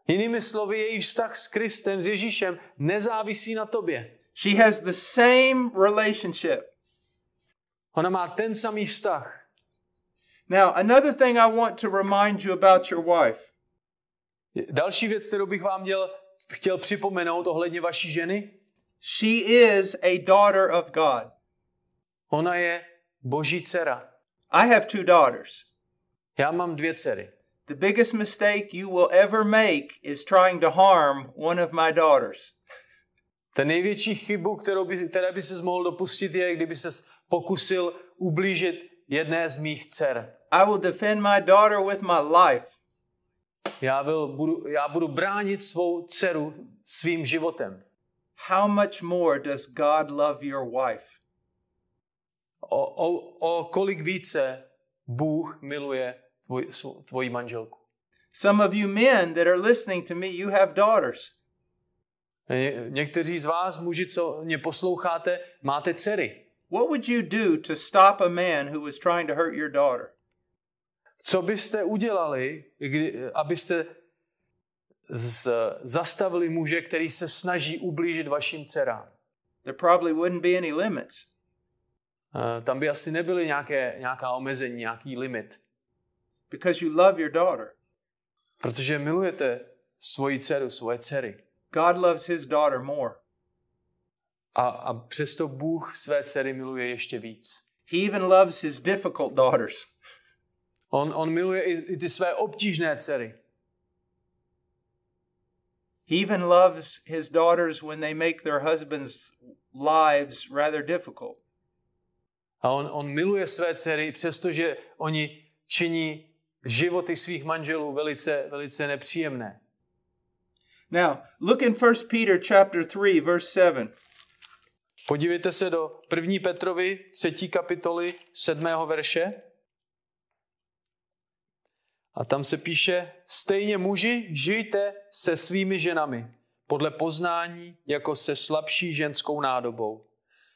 Jinými slovy, její vztah s Kristem, s Ježíšem, nezávisí na tobě. She has the same relationship. Ona má ten samý vztah. Now, another thing I want to remind you about your wife. Další věc, kterou bych vám měl, chtěl připomenout ohledně vaší ženy, She is a daughter of God. ona je boží dcera. I have two daughters. Já mám dvě dcery. The biggest mistake you will ever make is trying to harm one of my daughters. Ten největší chybu, kterou by, které by se mohl dopustit, je, kdyby se pokusil ublížit jedné z mých dcer. I will defend my daughter with my life. Já, byl, budu, já budu bránit svou dceru svým životem. How much more does God love your wife? O, o, o kolik více Bůh miluje tvoj, tvoji manželku. Some of you men that are listening to me, you have daughters. Ně- Někteří z vás, muži, co mě posloucháte, máte dcery. What would you do to stop a man who was trying to hurt your daughter? Co byste udělali, kdy, abyste z, zastavili muže, který se snaží ublížit vašim dcerám? There probably wouldn't be any limits. Eh, Tam by asi nebyly nějaké, nějaká omezení, nějaký limit. because you love your daughter. Protože milujete svoji dceru, svoje dcery. God loves his daughter more. A, a přesto Bůh své dcery miluje ještě víc. He even loves his difficult daughters. On, on miluje i, i ty své obtížné dcery. He even loves his daughters when they make their husbands' lives rather difficult. A on, on miluje své dcery, přestože oni činí životy svých manželů velice, velice nepříjemné. Now, look in 1 Peter chapter 3 verse 7. Podívejte se do 1. Petrovi 3. kapitoly 7. verše. A tam se píše, stejně muži, žijte se svými ženami, podle poznání jako se slabší ženskou nádobou.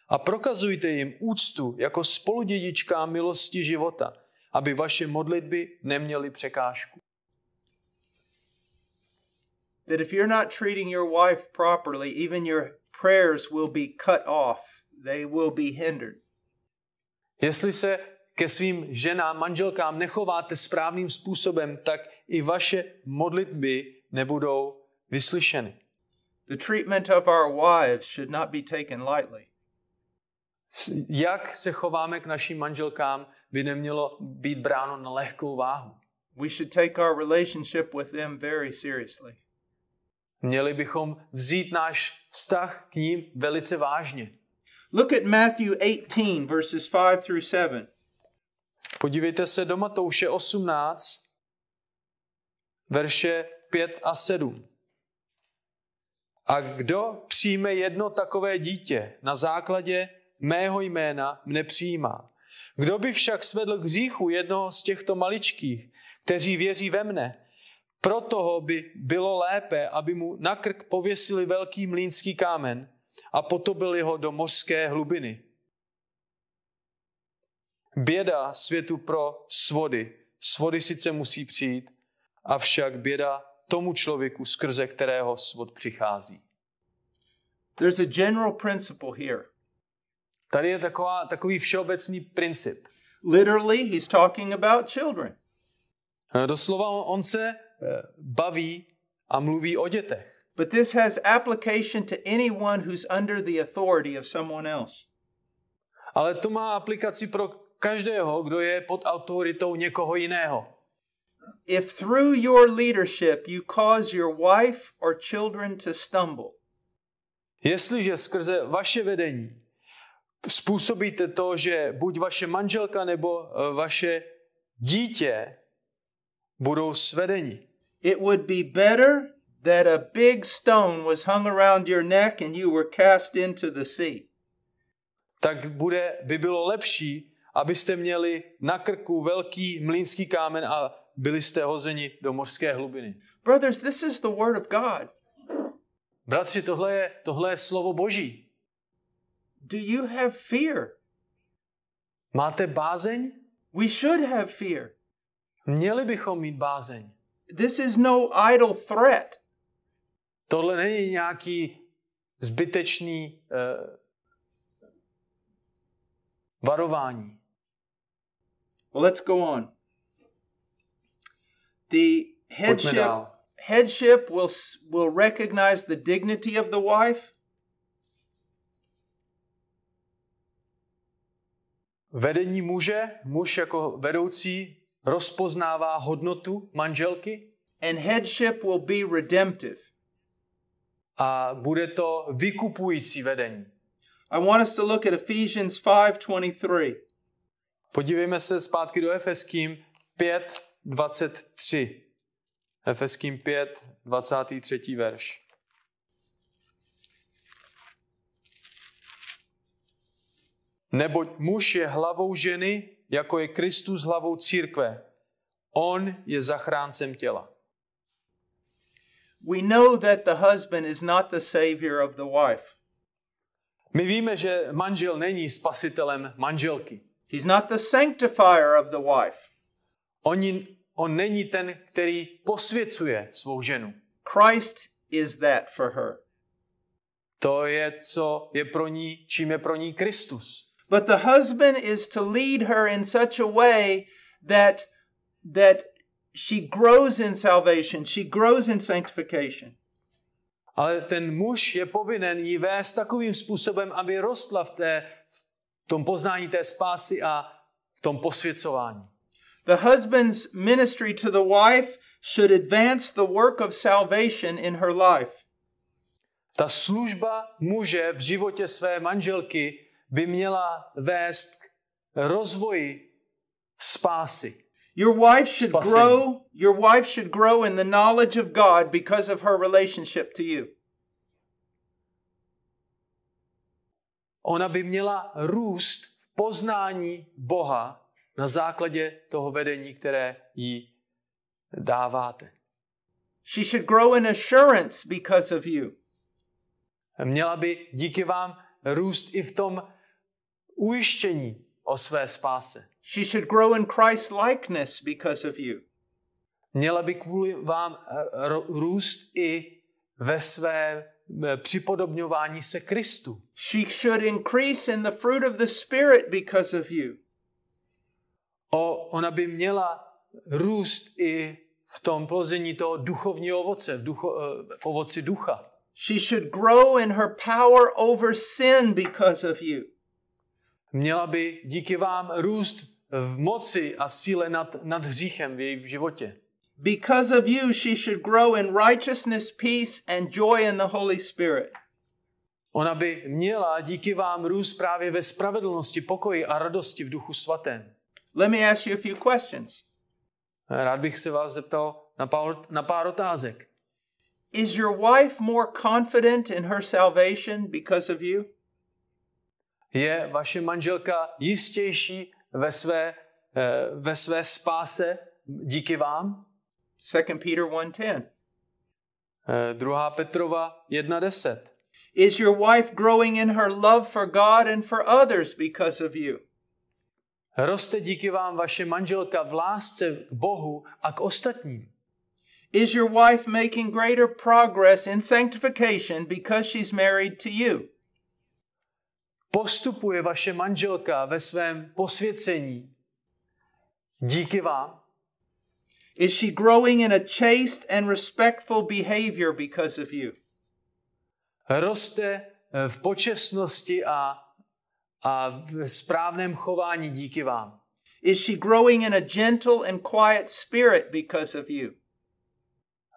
A prokazujte jim úctu jako spoludědičká milosti života, aby vaše modlitby neměly překážku. That if you're not treating your wife properly, even your prayers will be cut off. They will be hindered. Jestli se ke svým ženám, manželkám nechováte správným způsobem, tak i vaše modlitby nebudou vyslyšeny. The treatment of our wives should not be taken lightly. Jak se chováme k našim manželkám, by nemělo být bráno na lehkou váhu. We should take our relationship with them very seriously. Měli bychom vzít náš vztah k ním velice vážně. Look at Matthew 18, verses 5 through 7. Podívejte se do Matouše 18, verše 5 a 7. A kdo přijme jedno takové dítě na základě mého jména, mne přijímá. Kdo by však svedl k hříchu jednoho z těchto maličkých, kteří věří ve mne, pro toho by bylo lépe, aby mu na krk pověsili velký mlínský kámen a potopili ho do mořské hlubiny. Běda světu pro svody. Svody sice musí přijít, avšak běda tomu člověku, skrze kterého svod přichází. There's a general principle here. Tady je taková, takový všeobecný princip. Literally, he's talking about children. Eh, Doslova on, se eh, baví a mluví o dětech. But this has application to anyone who's under the authority of someone else. Ale to má aplikaci pro každého, kdo je pod autoritou někoho jiného. If through your leadership you cause your wife or children to stumble, Jestliže skrze vaše vedení způsobíte to, že buď vaše manželka nebo eh, vaše dítě budou svedeni, it would be better that a big stone was hung around your neck and you were cast into the sea. tak bude, by bylo lepší, abyste měli na krku velký mlínský kámen a byli jste hozeni do mořské hlubiny. Brothers, this is the word of God. Bratři, tohle je, tohle je slovo Boží. Do you have fear? Máte bázeň? We should have fear. Měli bychom mít bázeň. This is no idle threat. Tohle není nějaký zbytečný uh, varování. Well, let's go on. The headship headship will will recognize the dignity of the wife. Vedení muže, muž jako vedoucí, rozpoznává hodnotu manželky and headship will be redemptive. a bude to vykupující vedení. I want us to look at Ephesians 5:23. Podívejme se zpátky do Efeským 5.23. Efeským 5, 23. verš. Neboť muž je hlavou ženy, jako je Kristus hlavou církve. On je zachráncem těla. we know that the husband is not the savior of the wife. My víme, že manžel není spasitelem manželky. He's not the sanctifier of the wife. On, on není ten, který posvěcuje svou ženu. Christ is that for her. To je, co je pro ní, čím je pro ní Kristus. But the husband is to lead her in such a way that that she grows in salvation, she grows in sanctification. Ale ten muž je povinen jí vést takovým způsobem, aby rostla v, té, v tom poznání té spásy a v tom posvěcování. The husband's ministry to the wife should advance the work of salvation in her life. Ta služba muže v životě své manželky by měla vést k rozvoji spásy. Your wife should Spasení. grow, your wife should grow in the knowledge of God because of her relationship to you. Ona by měla růst v poznání Boha na základě toho vedení, které jí dáváte. She should grow in assurance because of you. Měla by díky vám růst i v tom ujištění o své spáse. She should grow in Christ's likeness because of you. Měla by kvůli vám eh, růst i ve své připodobňování se Kristu. She should increase in the fruit of the Spirit because of you. O, ona by měla růst i v tom plození toho duchovního ovoce, v, ducho, eh, v ovoci ducha. She should grow in her power over sin because of you. Měla by díky vám růst v moci a síle nad, nad hříchem v jejím životě. Because of you, she should grow in righteousness, peace, and joy in the Holy Spirit. Ona by měla díky vám růst právě ve spravedlnosti, pokoji a radosti v duchu svatém. Let me ask you a few questions. Rád bych se vás zeptal na pár, na pár otázek. Is your wife more confident in her salvation because of you? Je vaše manželka jistější ve své, eh, ve své spáse díky vám? 2 Peter 1:10. Eh, 2. Petrova 1.10. Is your wife growing in her love for God and for others because of you? Roste díky vám vaše manželka v lásce k Bohu a k ostatním. Is your wife making greater progress in sanctification because she's married to you? Postupuje vaše manželka ve svém posvěcení díky vám? Is she growing in a chaste and respectful behavior because of you? Roste eh, v počestnosti a, a v správném chování díky vám. Is she growing in a gentle and quiet spirit because of you?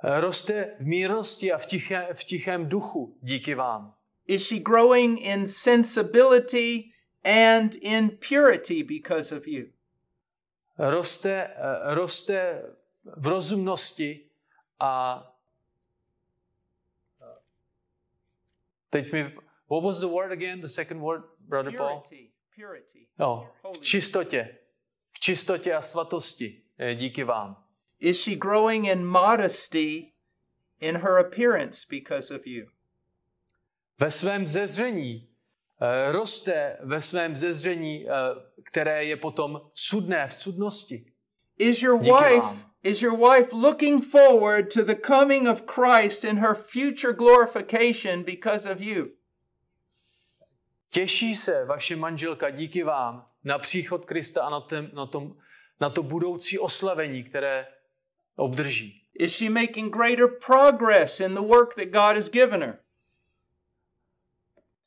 Roste v mírnosti a v, tiché, v tichém duchu díky vám. Is she growing in sensibility and in purity because of you? Roste, eh, roste v rozumnosti a teď mi, what was the word again, the second word, brother Paul? Purity. No, v čistotě. V čistotě a svatosti eh, díky vám. Is she growing in modesty in her appearance because of you? Ve svém zezření eh, roste ve svém zezření, eh, které je potom cudné v cudnosti. Is your wife is your wife looking forward to the coming of Christ in her future glorification because of you? Těší se vaše manželka díky vám na příchod Krista a na, tém, na, tom, na to budoucí oslavení, které obdrží. Is she making greater progress in the work that God has given her?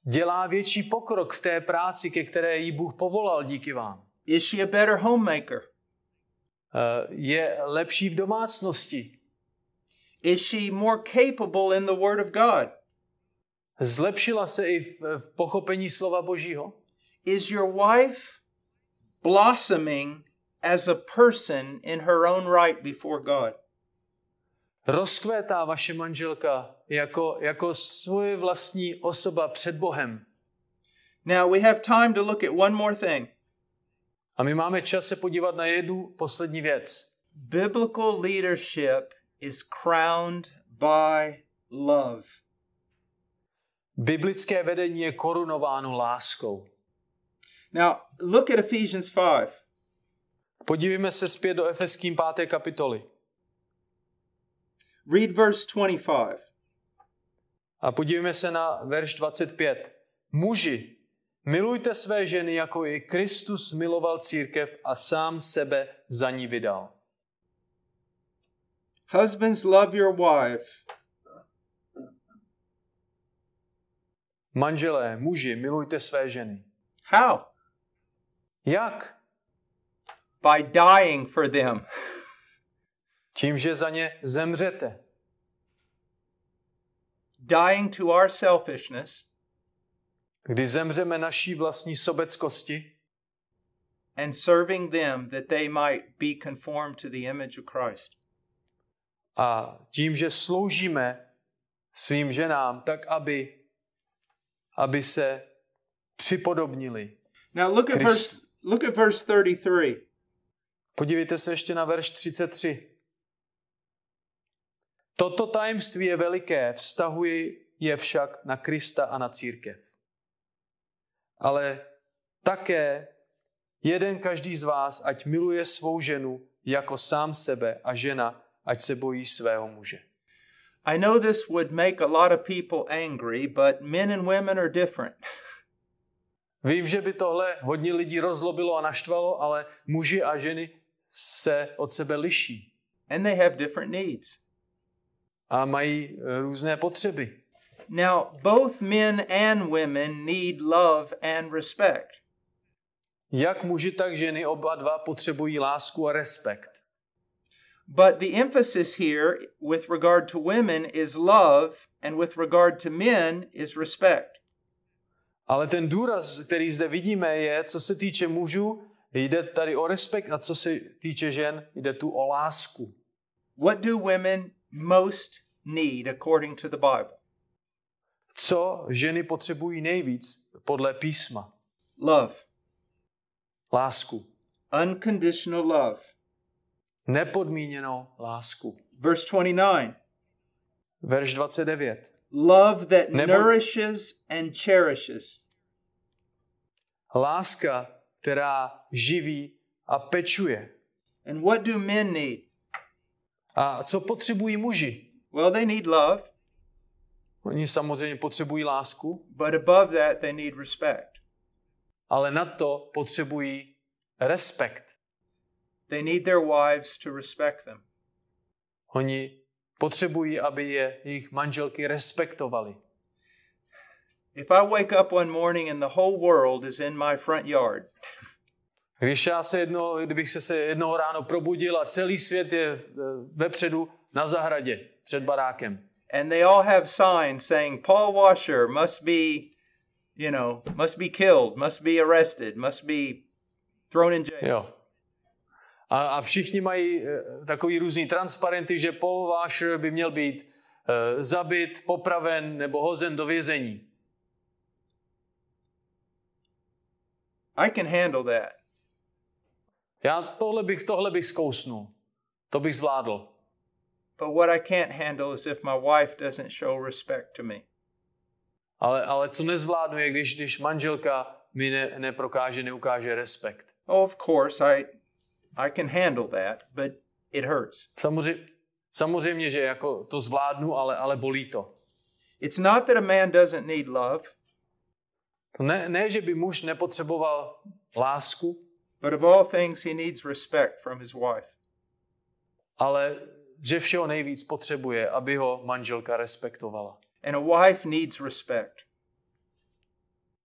Dělá větší pokrok v té práci, ke které jí Bůh povolal díky vám. Is she a better homemaker? Eh, Je lepší v domácnosti. Is she more capable in the Word of God? Zlepšila se i v, v pochopení slova Božího. Is your wife blossoming as a person in her own right before God? Rozkvétá vaše manželka jako, jako svoje vlastní osoba před Bohem. Now we have time to look at one more thing. A my máme čas se podívat na jednu poslední věc. Biblical leadership is crowned by love. Biblické vedení je korunováno láskou. Now, look at Ephesians 5. Podívejme se zpět do Efeským 5. kapitoly. Read verse 25. A podívejme se na verš 25. Muži, milujte své ženy, jako i Kristus miloval církev a sám sebe za ní vydal. Husbands, love your wife Manželé, muži, milujte své ženy. How? Jak? By dying for them. Tím, že za ně zemřete. dying to our selfishness Když zemřeme naší vlastní sobeckosti and serving them that they might be conformed to the image of Christ. a tím, že sloužíme svým ženám, tak aby, aby se připodobnili. Now look at Christ- verse look at verse 33. Podívejte se ještě na verš 33. Toto tajemství je veliké, vztahuji je však na Krista a na církev. Ale také jeden každý z vás, ať miluje svou ženu jako sám sebe a žena, ať se bojí svého muže. I know this would make a lot of people angry, but men and women are different. Vím, že by tohle hodně lidí rozlobilo a naštvalo, ale muži a ženy se od sebe liší and they have different needs. a mají různé potřeby. Now, both men and women need love and respect. Jak muži, tak ženy oba dva potřebují lásku a respekt. But the emphasis here with regard to women is love, and with regard to men is respect. Ale ten důraz, který zde vidíme, je, co se týče mužů, jde tady o respekt a co se týče žen, jde tu o lásku. What do women most need according to the Bible? Co ženy potřebují nejvíc podle písma? Love, Lásku. unconditional love. Nepodmíněnou lásku. Verse 29 Verš 29. love that Nebo- nourishes and cherishes. Láska, která živí a pečuje. And what do men need? A co potřebují muži? Well, they need love, Oni samozřejmě potřebují lásku, but above that, they need respect. ale na to potřebují respekt. They need their wives to respect them. Oni potřebují, aby je jejich manželky respektovali. If I wake up one morning and the whole world is in my front yard, Když já se jedno, kdybych se, se jednoho ráno probudil a celý svět je eh, vepředu na zahradě před barákem and they all have signs saying Paul Washer must be, you know, must be killed, must be arrested, must be thrown in jail. Jo. A, a všichni mají eh, takový různý transparenty, že Paul Washer by měl být uh, zabit, popraven nebo hozen do vězení. I can handle that. Já tohle bych, tohle bych zkousnul. To bych zvládl. But what I can't handle is if my wife doesn't show respect to me. Ale, ale co nezvládnu je, když, když manželka mi ne, neprokáže, neukáže respekt. Oh, of course, I I can handle that, but it hurts. Samozřejmě, samozřejmě že jako to zvládnu, ale, ale bolí to. It's not that a man doesn't need love, To ne, ne, že by muž nepotřeboval lásku, but of all things he needs respect from his wife. ale že všeho nejvíc potřebuje, aby ho manželka respektovala. And a wife needs respect.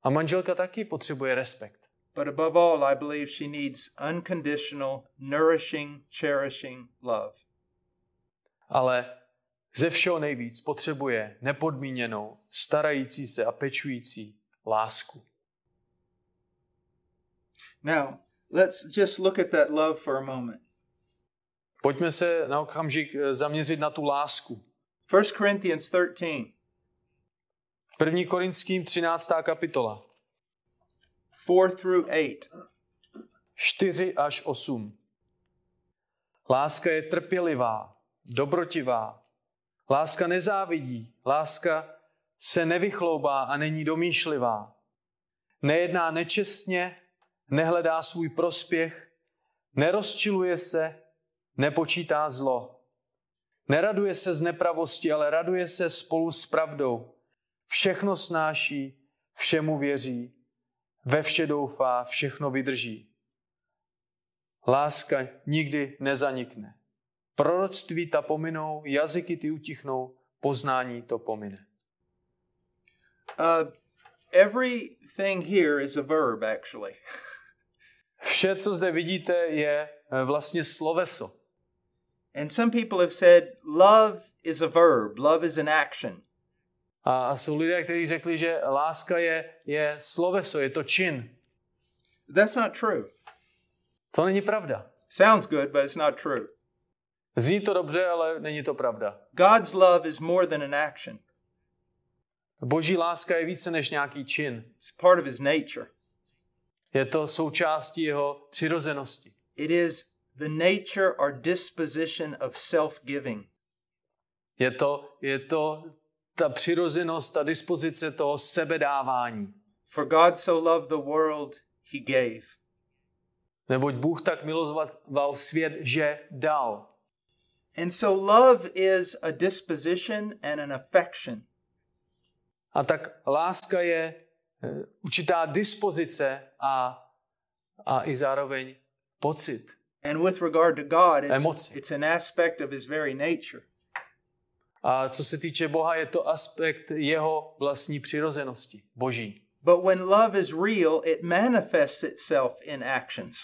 A manželka taky potřebuje respekt. But above all, I believe she needs unconditional, nourishing, cherishing love. Ale ze všeho nejvíc potřebuje nepodmíněnou, starající se a pečující lásku. Now, let's just look at that love for a moment. Pojďme se na okamžik eh, zaměřit na tu lásku. 1 Corinthians 13, 1. Korinským 13. kapitola, 4 through 8. 4 až 8. Láska je trpělivá, dobrotivá. Láska nezávidí, láska se nevychloubá a není domýšlivá. Nejedná nečestně, nehledá svůj prospěch, nerozčiluje se, nepočítá zlo. Neraduje se z nepravosti, ale raduje se spolu s pravdou. Všechno snáší, všemu věří, ve vše doufá, všechno vydrží. Láska nikdy nezanikne. Proroctví ta pominou, jazyky ty utichnou, poznání to pomine. Uh, everything here is a verb, actually. Vše, co zde vidíte, je eh, vlastně sloveso. And some people have said love is a verb, love is an action. A jsou lidé, kteří řekli, že láska je, je sloveso, je to čin. That's not true. To není pravda. Sounds good, but it's not true. Zní to dobře, ale není to pravda. God's love is more than an action. Boží láska je více než nějaký čin. It's part of his nature. Je to součástí jeho přirozenosti. It is the nature or disposition of self-giving. Je to, je to ta přirozenost, ta dispozice toho sebedávání. For God so loved the world, he gave. Neboť Bůh tak miloval svět, že dal. And so love is a disposition and an affection. A tak láska je eh, určitá dispozice a, a i zároveň pocit. And with regard to God, it's, Emoci. it's an aspect of his very nature. A co se týče Boha, je to aspekt jeho vlastní přirozenosti, boží. But when love is real, it manifests itself in actions.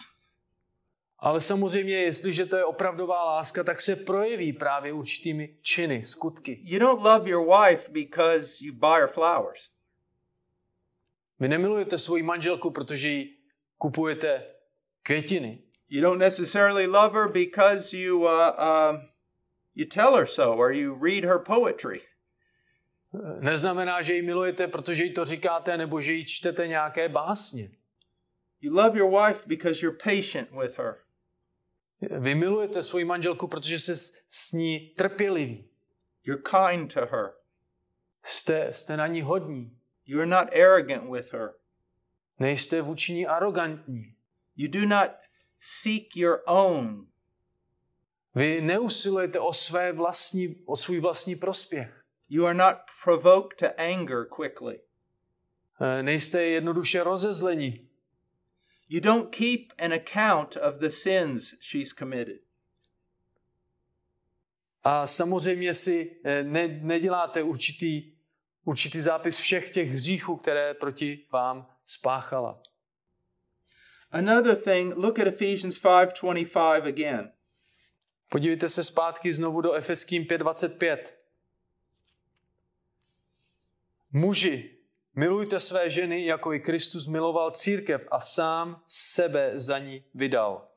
Ale samozřejmě, jestliže to je opravdová láska, tak se projeví právě určitými činy, skutky. You don't love your wife because you buy her flowers. Vy nemilujete svoji manželku, protože jí kupujete květiny. You don't necessarily love her because you uh, um, you tell her so or you read her poetry. Neznamená, že ji milujete, protože jí to říkáte, nebo že jí čtete nějaké básně. You love your wife because you're patient with her. Vy milujete svoji manželku, protože jste s- ní trpěliví. You're kind to her. Jste, jste na ní hodní. You're not arrogant with her. Nejste vůči ní arrogantní. You do not seek your own. Vy neusilujete o, své vlastní, o svůj vlastní prospěch. You are not provoked to anger quickly. Eh, Nejste jednoduše rozezlení. You don't keep an account of the sins she's committed. A samozřejmě si eh, ne, neděláte určitý, určitý zápis všech těch hříchů, které proti vám spáchala. Another thing, look at Ephesians 5:25 again. Podívejte se zpátky znovu do Efeským 5.25. Muži, milujte své ženy, jako i Kristus miloval církev a sám sebe za ní vydal.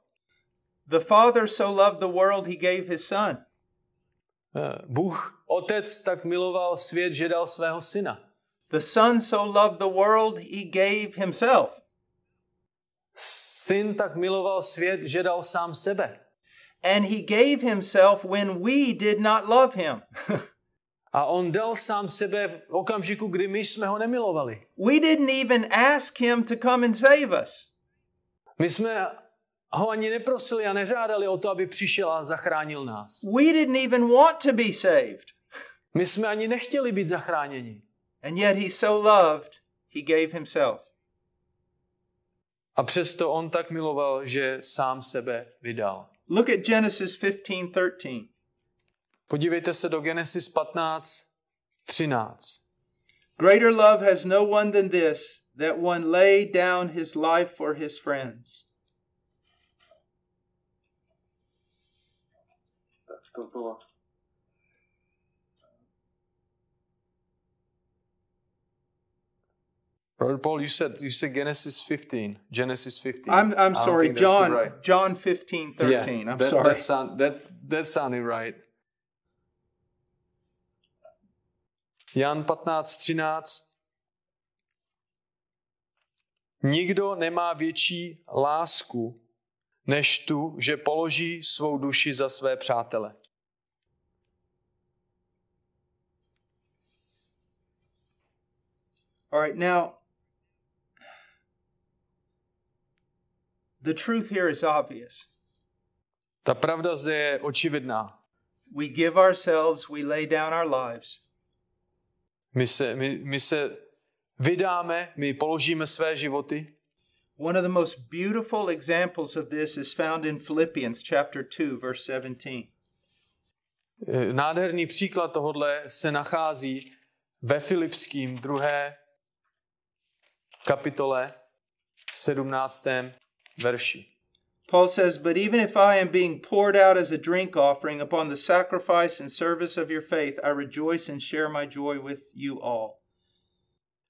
The Father so loved the world he gave his son. Eh, Bůh, Otec, tak miloval svět, že dal svého syna. The Son so loved the world he gave himself. Syn tak miloval svět, že dal sám sebe. And he gave himself when we did not love him. A on dal sám sebe v okamžiku, kdy my jsme ho nemilovali. we didn't even ask him to come and save us. My jsme ho ani neprosili a nežádali o to, aby přišel a zachránil nás. We didn't even want to be saved. My jsme ani nechtěli být zachráněni. And yet he so loved, he gave himself. A přesto on tak miloval, že sám sebe vydal. Look at Genesis 15:13. Podívejte se do Genesis 15, 13. Greater love has no one than this, that one lay down his life for his friends. Tak to bylo. Brother Paul, you said you said Genesis 15. Genesis 15. I'm I'm sorry, John right. John 15, 13. Yeah, I'm that, sorry. That sound that that sounded right. Jan 15, 13. Nikdo nemá větší lásku, než tu, že položí svou duši za své přátele. All right, now the truth here is obvious. Ta pravda zde je očividná. We give ourselves, we lay down our lives. My se, my, my se vydáme, my položíme své životy. One of the most beautiful examples of this is found in Philippians chapter 2 verse 17. Eh, Nádherný příklad tohohle se nachází ve Filipským druhé kapitole 17. verši. Paul says, But even if I am being poured out as a drink offering upon the sacrifice and service of your faith, I rejoice and share my joy with you all.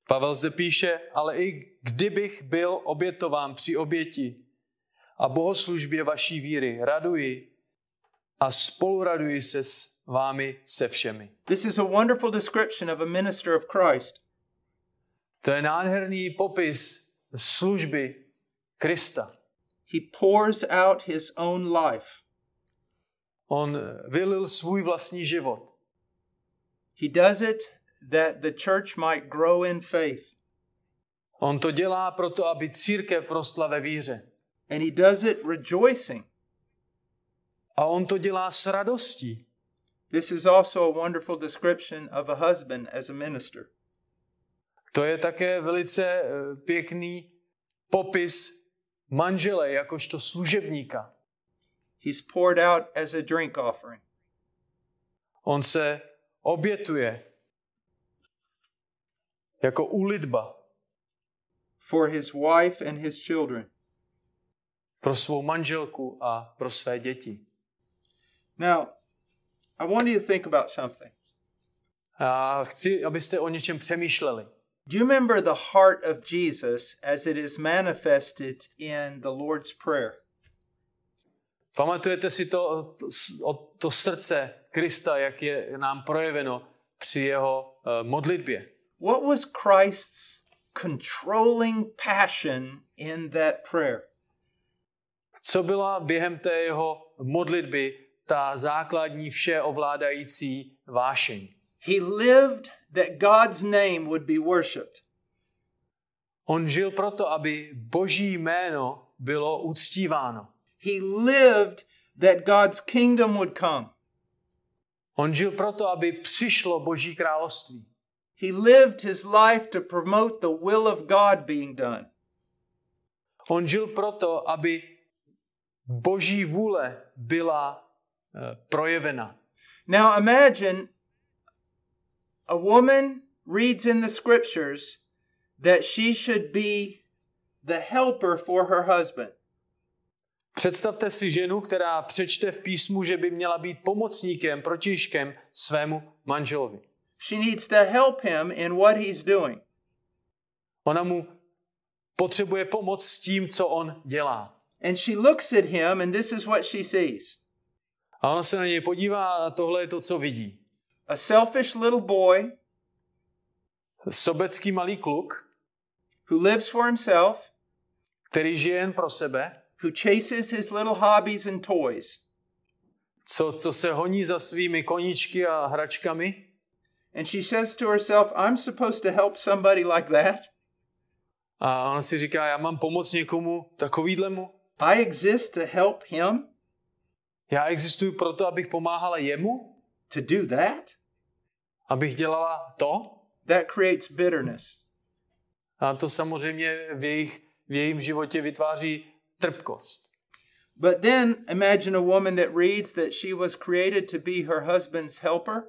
Pavel zde píše, ale i kdybych byl obětován při oběti a bohoslužbě vaší víry, raduji a spoluraduji se s vámi se všemi. This is a wonderful description of a minister of Christ. To je nádherný popis služby Krista. He pours out his own life. On vylil svůj vlastní život. He does it that the church might grow in faith. On to dělá proto, aby církev rostla ve víře. And he does it rejoicing. A on to dělá s radostí. This is also a wonderful description of a husband as a minister. To je také velice eh, pěkný popis manžele jakožto služebníka. He's poured out as a drink offering. On se obětuje jako úlitba for his wife and his children. pro svou manželku a pro své děti. Now, I want you to think about something. A chci, abyste o něčem přemýšleli. Do you remember the heart of Jesus as it is manifested in the Lord's Prayer? Pamatujete si to, to, to srdce Krista, jak je nám projeveno při jeho uh, modlitbě? What was Christ's controlling passion in that prayer? Co byla během té jeho modlitby ta základní vše ovládající vášeň? He lived that God's name would be worshiped. On žil proto, aby boží jméno bylo uctíváno. He lived that God's kingdom would come. On žil proto, aby přišlo boží království. He lived his life to promote the will of God being done. On žil proto, aby boží vůle byla uh, projevena. Now imagine a woman reads in the scriptures that she should be the helper for her husband. Představte si ženu, která přečte v písmu, že by měla být pomocníkem, protižkem svému manželovi. She needs to help him in what he's doing. Ona mu potřebuje pomoct s tím, co on dělá. And she looks at him, and this is what she sees A ona se na něj podívá a tohle je to, co vidí. A selfish little boy Sobecký malý kluk, who lives for himself, který žije jen pro sebe, who chases his little hobbies and toys. co, co se honí za svými koníčky a hračkami. And she says to herself, I'm supposed to help somebody like that. A ona si říká, já mám pomoct někomu takovýhlemu. I exist to help him Já existuji proto, abych pomáhala jemu, to do that. abych dělala to. That creates bitterness. A to samozřejmě v, jejich, v jejím životě vytváří trpkost. But then imagine a woman that reads that she was created to be her husband's helper.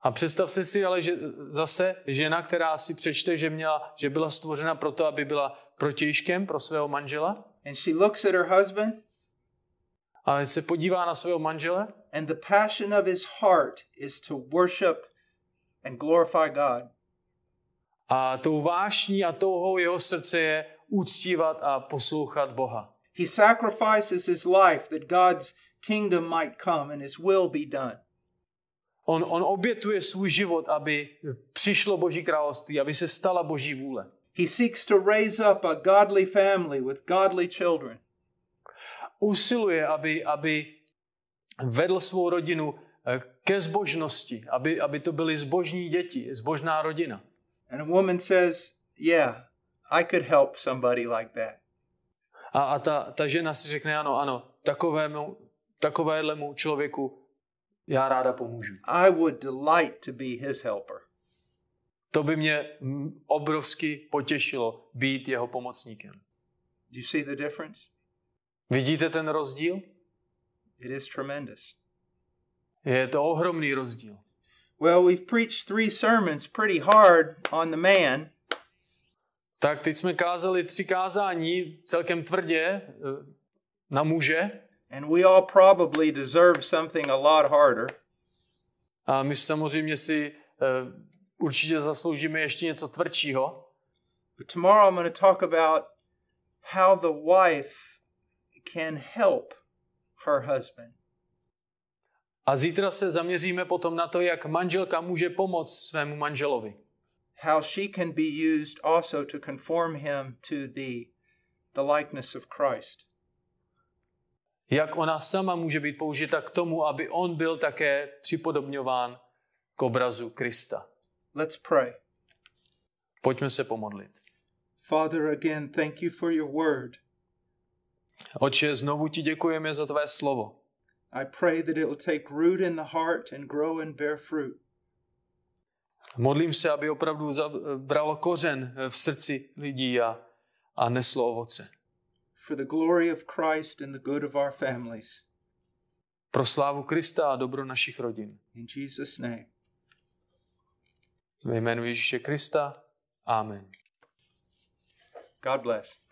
A představ si si ale, že zase žena, která si přečte, že, měla, že byla stvořena proto, aby byla protějškem pro svého manžela, And she looks at her husband, ale se podívá na svého manžele and the passion of his heart is to worship and glorify God. a tou vášní a touhou jeho srdce je uctívat a poslouchat Boha. He sacrifices his life that God's kingdom might come and his will be done. On, on obětuje svůj život, aby přišlo Boží království, aby se stala Boží vůle. He seeks to raise up a godly family with godly children. Usiluje, aby, aby vedl svou rodinu eh, ke zbožnosti, aby, aby to byly zbožní děti, zbožná rodina. And a woman says, Yeah, I could help somebody like that. A, a ta, ta žena si řekne, ano, ano, takovému, takovému člověku já ráda pomůžu. I would delight to be his helper. To by mě obrovsky potěšilo být jeho pomocníkem. Do you see the difference? Vidíte ten rozdíl? It is tremendous. Je to ohromný rozdíl. Well, we've preached three sermons pretty hard on the man, Tak teď jsme kázali tři kázání celkem tvrdě eh, na muže and we all probably deserve something a lot harder. a my samozřejmě si eh, určitě zasloužíme ještě něco tvrdšího. But tomorrow I'm going to talk about how the wife can help her husband. A zítra se zaměříme potom na to, jak manželka může pomoct svému manželovi. how she can be used also to conform him to the, the likeness of Christ. Jak ona sama může být použita k tomu, aby on byl také připodobňován k obrazu Krista. Let's pray. Pojďme se pomodlit. Father, again, thank you for your word. Oče, znovu ti děkujeme za tvé slovo. I pray that it will take root in the heart and grow and bear fruit. Modlím se, aby opravdu bralo kořen v srdci lidí a, a neslo ovoce. For the glory of Christ and the good of our families. Pro slávu Krista a dobro našich rodin. In Jesus' name. Ve jménu Ježíše Krista. Amen. God bless.